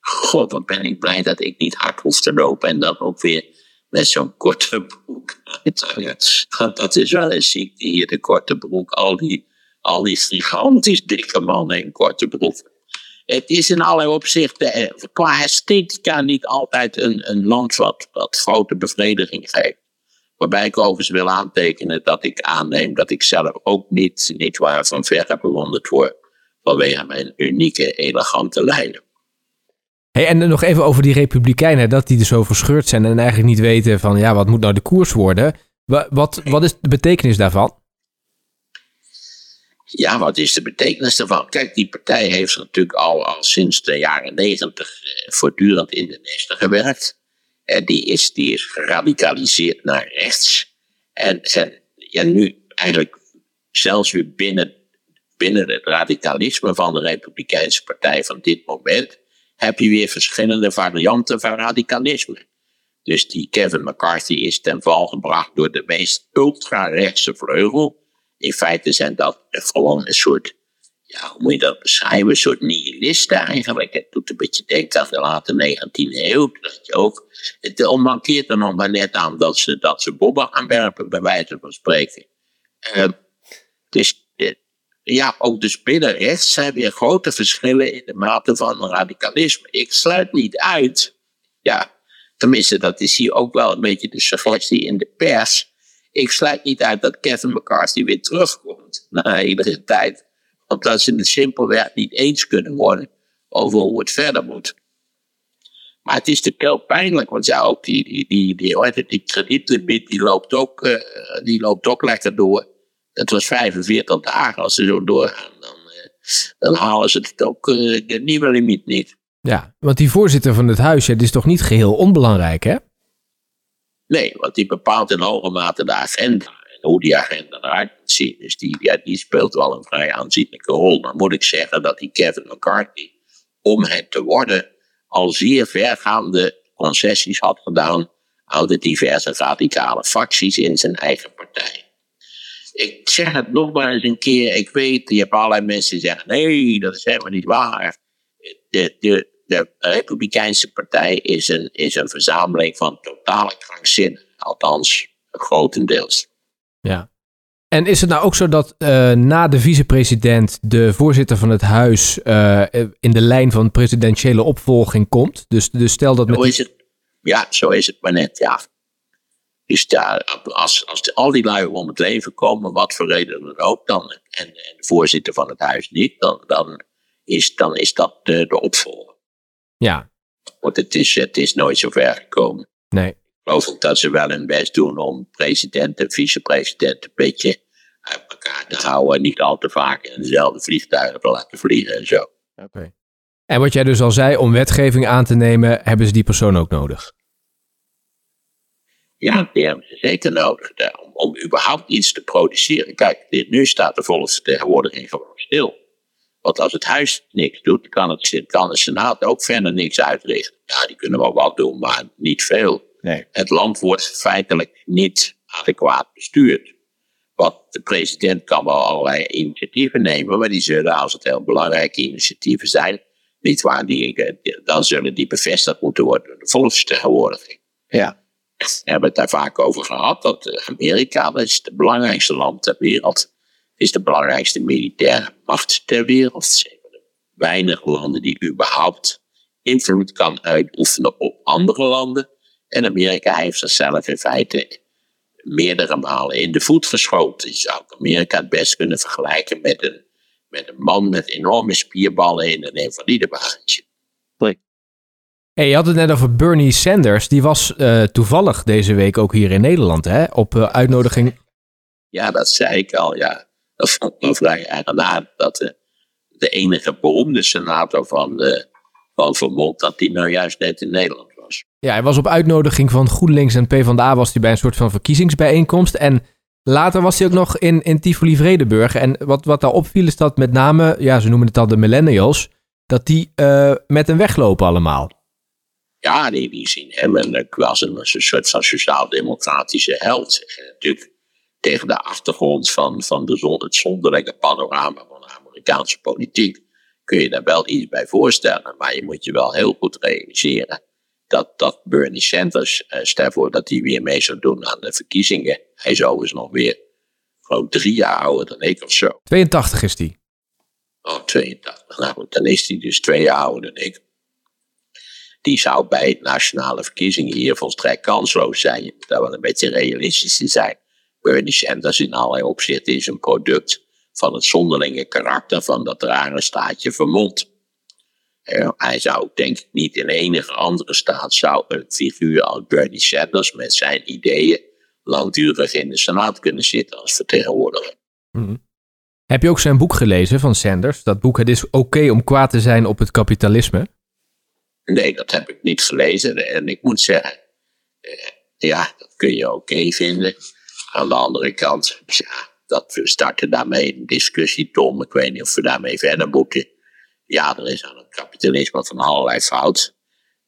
Speaker 1: god, wat ben ik blij dat ik niet hard hoef te lopen. En dan ook weer met zo'n korte broek. Dat is wel een ziekte hier, de korte broek. Al die, al die gigantisch dikke mannen in korte broek. Het is in allerlei opzichten eh, qua esthetica niet altijd een, een land wat, wat grote bevrediging geeft. Waarbij ik overigens wil aantekenen dat ik aanneem dat ik zelf ook niet, niet waar van verre bewonderd word. Vanwege mijn unieke, elegante lijnen.
Speaker 3: Hey, en nog even over die Republikeinen, dat die er zo verscheurd zijn en eigenlijk niet weten van ja, wat moet nou de koers worden? Wat, wat is de betekenis daarvan?
Speaker 1: Ja, wat is de betekenis daarvan? Kijk, die partij heeft natuurlijk al, al sinds de jaren negentig eh, voortdurend in de nesten gewerkt. Die is, die is geradicaliseerd naar rechts. En zijn ja, nu eigenlijk zelfs weer binnen, binnen het radicalisme van de Republikeinse Partij van dit moment heb je weer verschillende varianten van radicalisme. Dus die Kevin McCarthy is ten val gebracht door de meest ultra-rechtse vleugel. In feite zijn dat gewoon een soort ja, hoe moet je dat beschrijven? Een soort nihilisten eigenlijk. Het doet een beetje denken aan de late 19e eeuw. Dat je ook, het onmankeert er nog maar net aan dat ze, dat ze bobben gaan werpen, bij wijze van spreken. Uh, dus ja, ook dus binnen rechts zijn weer grote verschillen in de mate van radicalisme. Ik sluit niet uit, ja, tenminste, dat is hier ook wel een beetje de suggestie in de pers. Ik sluit niet uit dat Kevin McCarthy weer terugkomt na iedere tijd. Omdat ze het simpelweg niet eens kunnen worden over hoe het verder moet. Maar het is natuurlijk heel pijnlijk, want ja, ook die, die, die, die, die kredietlimiet die loopt, ook, uh, die loopt ook lekker door. Dat was 45 dagen. Als ze zo doorgaan, dan, uh, dan halen ze het ook uh, de nieuwe limiet niet.
Speaker 3: Ja, want die voorzitter van het huis, ja, is toch niet geheel onbelangrijk, hè?
Speaker 1: Nee, want die bepaalt in hoge mate de agenda. Hoe die agenda eruit moet zien. Dus die, ja, die speelt wel een vrij aanzienlijke rol. Dan moet ik zeggen dat die Kevin McCarthy, om het te worden, al zeer vergaande concessies had gedaan aan de diverse radicale facties in zijn eigen partij. Ik zeg het nog maar eens een keer. Ik weet, je hebt allerlei mensen die zeggen: nee, dat is helemaal niet waar. De, de, de Republikeinse Partij is een, is een verzameling van totale krankzinnen. Althans, grotendeels.
Speaker 3: Ja. En is het nou ook zo dat uh, na de vicepresident de voorzitter van het huis uh, in de lijn van presidentiële opvolging komt? Dus, dus stel dat met.
Speaker 1: Zo is het. Ja, zo is het maar net, ja. Dus ja, als, als al die lui om het leven komen, wat voor reden dan ook, dan, en, en de voorzitter van het huis niet, dan, dan, is, dan is dat de, de opvolger.
Speaker 3: Ja.
Speaker 1: Want het is, het is nooit zo ver gekomen.
Speaker 3: Nee.
Speaker 1: Ik geloof ook dat ze wel hun best doen om president en vicepresident een beetje uit elkaar te houden. En niet al te vaak in dezelfde vliegtuigen te laten vliegen en zo.
Speaker 3: Oké. Okay. En wat jij dus al zei, om wetgeving aan te nemen, hebben ze die persoon ook nodig?
Speaker 1: Ja, die hebben ze zeker nodig. Om, om überhaupt iets te produceren. Kijk, dit, nu staat de volksvertegenwoordiging gewoon stil. Want als het huis niks doet, kan, het, kan de Senaat ook verder niks uitrichten. Ja, die kunnen wel wat doen, maar niet veel.
Speaker 3: Nee.
Speaker 1: Het land wordt feitelijk niet adequaat bestuurd. Want de president kan wel allerlei initiatieven nemen, maar die zullen, als het heel belangrijke initiatieven zijn, niet waar, die, dan zullen die bevestigd moeten worden door de volksvertegenwoordiging.
Speaker 3: Ja.
Speaker 1: We hebben het daar vaak over gehad, dat Amerika dat is het belangrijkste land ter wereld is de belangrijkste militaire macht ter wereld. Weinige landen die überhaupt invloed kan uitoefenen op andere landen. En Amerika heeft zichzelf in feite meerdere malen in de voet geschoten. Je zou Amerika het best kunnen vergelijken met een, met een man met enorme spierballen in een invalidewagentje.
Speaker 3: Hey, je had het net over Bernie Sanders. Die was uh, toevallig deze week ook hier in Nederland, hè? Op uh, uitnodiging.
Speaker 1: Ja, dat zei ik al, ja. Dat vond ik vrij eigenaardig dat de, de enige beroemde senator van, de, van Vermont, dat die nou juist net in Nederland was.
Speaker 3: Ja, hij was op uitnodiging van GroenLinks en PvdA was hij bij een soort van verkiezingsbijeenkomst. En later was hij ook nog in, in Tivoli-Vredenburg. En wat, wat daar opviel is dat met name, ja, ze noemen het al de millennials, dat die uh, met hem weglopen allemaal.
Speaker 1: Ja, die, die zien hem en als een, een soort van sociaal-democratische held. En natuurlijk tegen de achtergrond van, van de, het zonderlinge panorama van de Amerikaanse politiek kun je daar wel iets bij voorstellen. Maar je moet je wel heel goed realiseren dat, dat Bernie Sanders, eh, stel voor dat hij weer mee zou doen aan de verkiezingen. Hij is overigens nog weer gewoon drie jaar ouder dan ik of zo.
Speaker 3: 82 is hij.
Speaker 1: Oh, 82. Nou goed, dan is hij dus twee jaar ouder dan ik. Die zou bij nationale verkiezingen hier volstrekt kansloos zijn. Je moet daar wel een beetje realistisch in zijn. Bernie Sanders in allerlei opzichten is een product van het zonderlinge karakter van dat rare staatje Vermont. Hij zou, denk ik, niet in enige andere staat zou een figuur als Bernie Sanders met zijn ideeën langdurig in de Senaat kunnen zitten als vertegenwoordiger.
Speaker 3: Mhm. Heb je ook zijn boek gelezen van Sanders? Dat boek Het is oké om kwaad te zijn op het kapitalisme?
Speaker 1: Nee, dat heb ik niet gelezen. En ik moet zeggen, eh, ja, dat kun je oké vinden. Aan de andere kant, ja, dat we starten daarmee een discussie, Tom. Ik weet niet of we daarmee verder moeten. Ja, er is aan het kapitalisme van allerlei fout.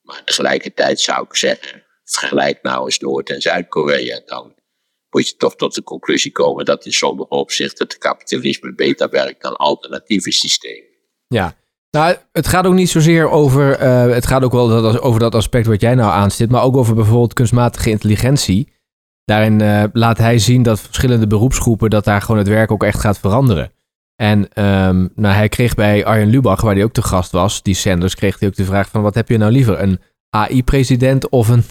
Speaker 1: Maar tegelijkertijd zou ik zeggen, vergelijk nou eens Noord- en Zuid-Korea. Dan moet je toch tot de conclusie komen dat in sommige opzichten het kapitalisme beter werkt dan alternatieve systemen.
Speaker 3: Ja, nou, het gaat ook niet zozeer over. Uh, het gaat ook wel dat, over dat aspect wat jij nou aanstipt, maar ook over bijvoorbeeld kunstmatige intelligentie. Daarin uh, laat hij zien dat verschillende beroepsgroepen, dat daar gewoon het werk ook echt gaat veranderen. En ehm, nou, hij kreeg bij Arjen Lubach, waar hij ook te gast was, die Sanders, kreeg hij ook de vraag van wat heb je nou liever, een AI-president of een,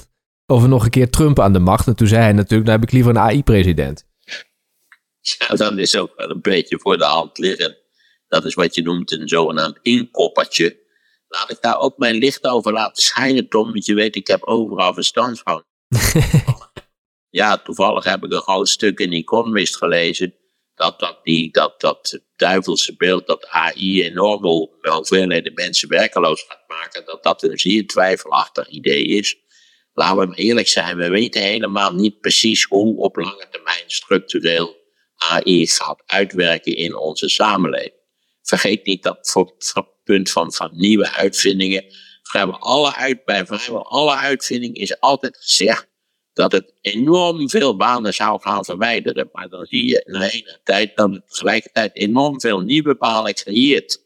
Speaker 3: of een nog een keer Trump aan de macht? En toen zei hij natuurlijk, nou heb ik liever een AI-president.
Speaker 1: Ja, dat is ook wel een beetje voor de hand liggen. Dat is wat je noemt een zogenaamd inkoppertje. Laat ik daar ook mijn licht over laten schijnen, Tom, want je weet, ik heb overal verstand van. ja, toevallig heb ik een groot stuk in Economist gelezen. Dat dat, die, dat, dat duivelse beeld dat AI enorm hoeveelheden mensen werkeloos gaat maken, dat dat een zeer twijfelachtig idee is. Laten we eerlijk zijn, we weten helemaal niet precies hoe op lange termijn structureel AI gaat uitwerken in onze samenleving. Vergeet niet dat voor het punt van, van nieuwe uitvindingen, vrijwel alle uit, bij vrijwel alle uitvindingen is altijd gezegd dat het enorm veel banen zou gaan verwijderen. Maar dan zie je in een tijd dat het tegelijkertijd enorm veel nieuwe banen creëert.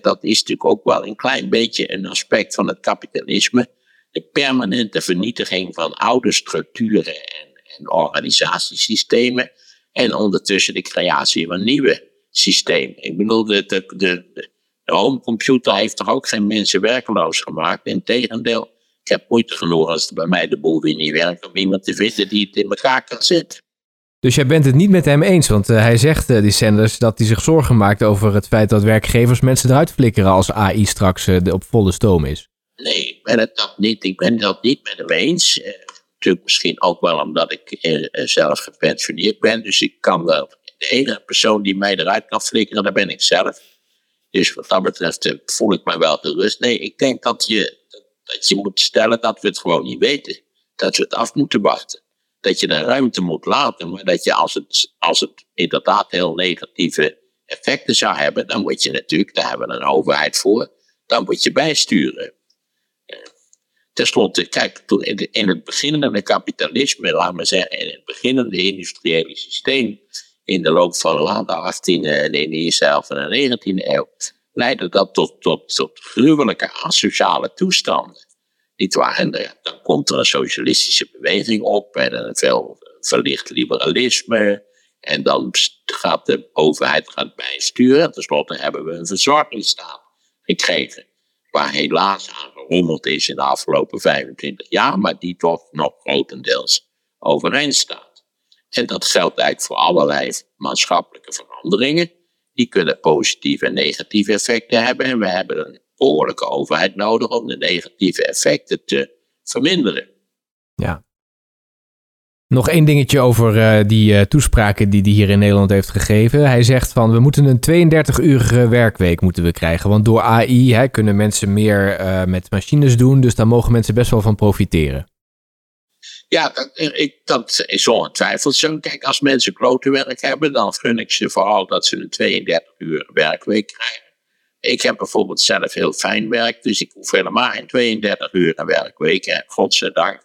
Speaker 1: dat is natuurlijk ook wel een klein beetje een aspect van het kapitalisme. De permanente vernietiging van oude structuren en, en organisatiesystemen. En ondertussen de creatie van nieuwe systemen. Ik bedoel, de, de, de, de homecomputer heeft toch ook geen mensen werkeloos gemaakt. Integendeel, ik heb moeite genoeg als het bij mij de boel weer niet werkt om iemand te vinden die het in elkaar kan zetten.
Speaker 3: Dus jij bent het niet met hem eens, want uh, hij zegt, uh, die Sanders, dat hij zich zorgen maakt over het feit dat werkgevers mensen eruit flikkeren als AI straks uh, op volle stoom is.
Speaker 1: Nee, ik ben het dat niet. Ik ben dat niet met hem eens. natuurlijk misschien ook wel omdat ik zelf gepensioneerd ben, dus ik kan wel. De enige persoon die mij eruit kan flikkeren, dat ben ik zelf. Dus wat dat betreft voel ik mij wel gerust. Nee, ik denk dat je dat je moet stellen dat we het gewoon niet weten. Dat we het af moeten wachten. Dat je de ruimte moet laten, maar dat je als het, als het inderdaad heel negatieve effecten zou hebben, dan moet je natuurlijk, daar hebben we een overheid voor, dan moet je bijsturen. Ten slotte, kijk, in het beginnende kapitalisme, laten we zeggen, in het beginnende industriële systeem, in de loop van de late 18e en in de 19e eeuw, leidde dat tot, tot, tot gruwelijke asociale toestanden. Niet waar? En dan komt er een socialistische beweging op en een veel verlicht liberalisme. En dan gaat de overheid gaat bijsturen. Ten slotte hebben we een verzorgingsstaat gekregen. Waar helaas aan gerommeld is in de afgelopen 25 jaar, maar die toch nog grotendeels overeind staat. En dat geldt eigenlijk voor allerlei maatschappelijke veranderingen die kunnen positieve en negatieve effecten hebben. En we hebben een behoorlijke overheid nodig om de negatieve effecten te verminderen.
Speaker 3: Ja. Nog één dingetje over uh, die uh, toespraken die hij hier in Nederland heeft gegeven. Hij zegt van we moeten een 32-urige werkweek moeten we krijgen. Want door AI hè, kunnen mensen meer uh, met machines doen. Dus daar mogen mensen best wel van profiteren.
Speaker 1: Ja, dat, ik, dat is ongetwijfeld zo. Kijk, als mensen klote werk hebben, dan gun ik ze vooral dat ze een 32 uur werkweek krijgen. Ik heb bijvoorbeeld zelf heel fijn werk, dus ik hoef helemaal geen 32 uur een werkweek. En godzijdank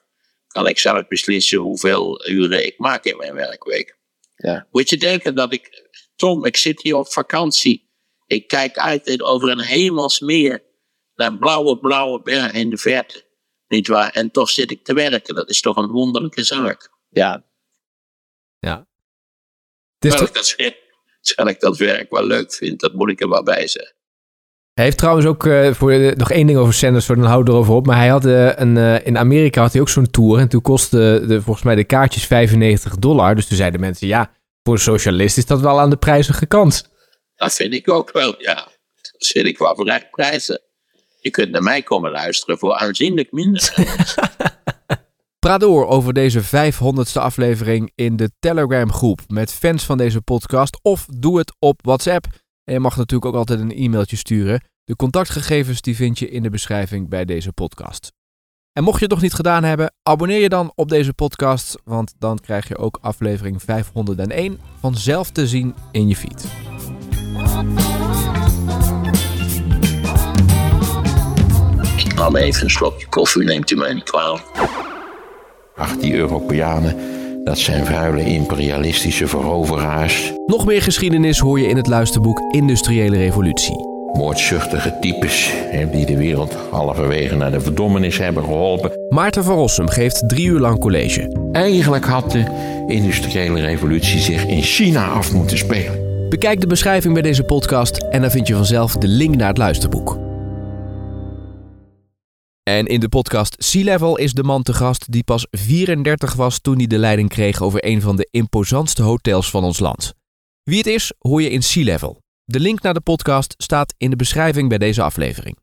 Speaker 1: kan ik zelf beslissen hoeveel uren ik maak in mijn werkweek. Ja. Moet je denken dat ik, Tom, ik zit hier op vakantie. Ik kijk uit over een hemelsmeer naar blauwe, blauwe bergen in de verte. Niet waar? En toch zit ik te werken. Dat is toch een wonderlijke zaak.
Speaker 3: Ja. Ja.
Speaker 1: Terwijl, ik dat, terwijl ik dat werk wel leuk vind, dat moet ik er wel bij zeggen.
Speaker 3: Hij heeft trouwens ook, uh, voor nog één ding over Sanders, voor dan houden we erover op. Maar hij had uh, een, uh, in Amerika had hij ook zo'n tour. En toen kostte de, volgens mij de kaartjes 95 dollar. Dus toen zeiden mensen, ja, voor een socialist is dat wel aan de prijzige kant.
Speaker 1: Dat vind ik ook wel, ja. Dat vind ik wel voor prijzen. Je kunt naar mij komen luisteren voor aanzienlijk minder.
Speaker 3: Praat door over deze 500ste aflevering in de Telegram groep met fans van deze podcast. Of doe het op WhatsApp. En je mag natuurlijk ook altijd een e-mailtje sturen. De contactgegevens die vind je in de beschrijving bij deze podcast. En mocht je het nog niet gedaan hebben, abonneer je dan op deze podcast, want dan krijg je ook aflevering 501 vanzelf te zien in je feed.
Speaker 1: Nam even een slokje koffie, neemt u mij niet kwalijk.
Speaker 4: Ach, die Europeanen, dat zijn vuile imperialistische veroveraars.
Speaker 3: Nog meer geschiedenis hoor je in het luisterboek Industriële Revolutie.
Speaker 4: Moordzuchtige types die de wereld halverwege naar de verdommenis hebben geholpen.
Speaker 3: Maarten van Rossum geeft drie uur lang college.
Speaker 4: Eigenlijk had de industriële revolutie zich in China af moeten spelen.
Speaker 3: Bekijk de beschrijving bij deze podcast en dan vind je vanzelf de link naar het luisterboek. En in de podcast Sea Level is de man te gast die pas 34 was toen hij de leiding kreeg over een van de imposantste hotels van ons land. Wie het is, hoor je in Sea Level. De link naar de podcast staat in de beschrijving bij deze aflevering.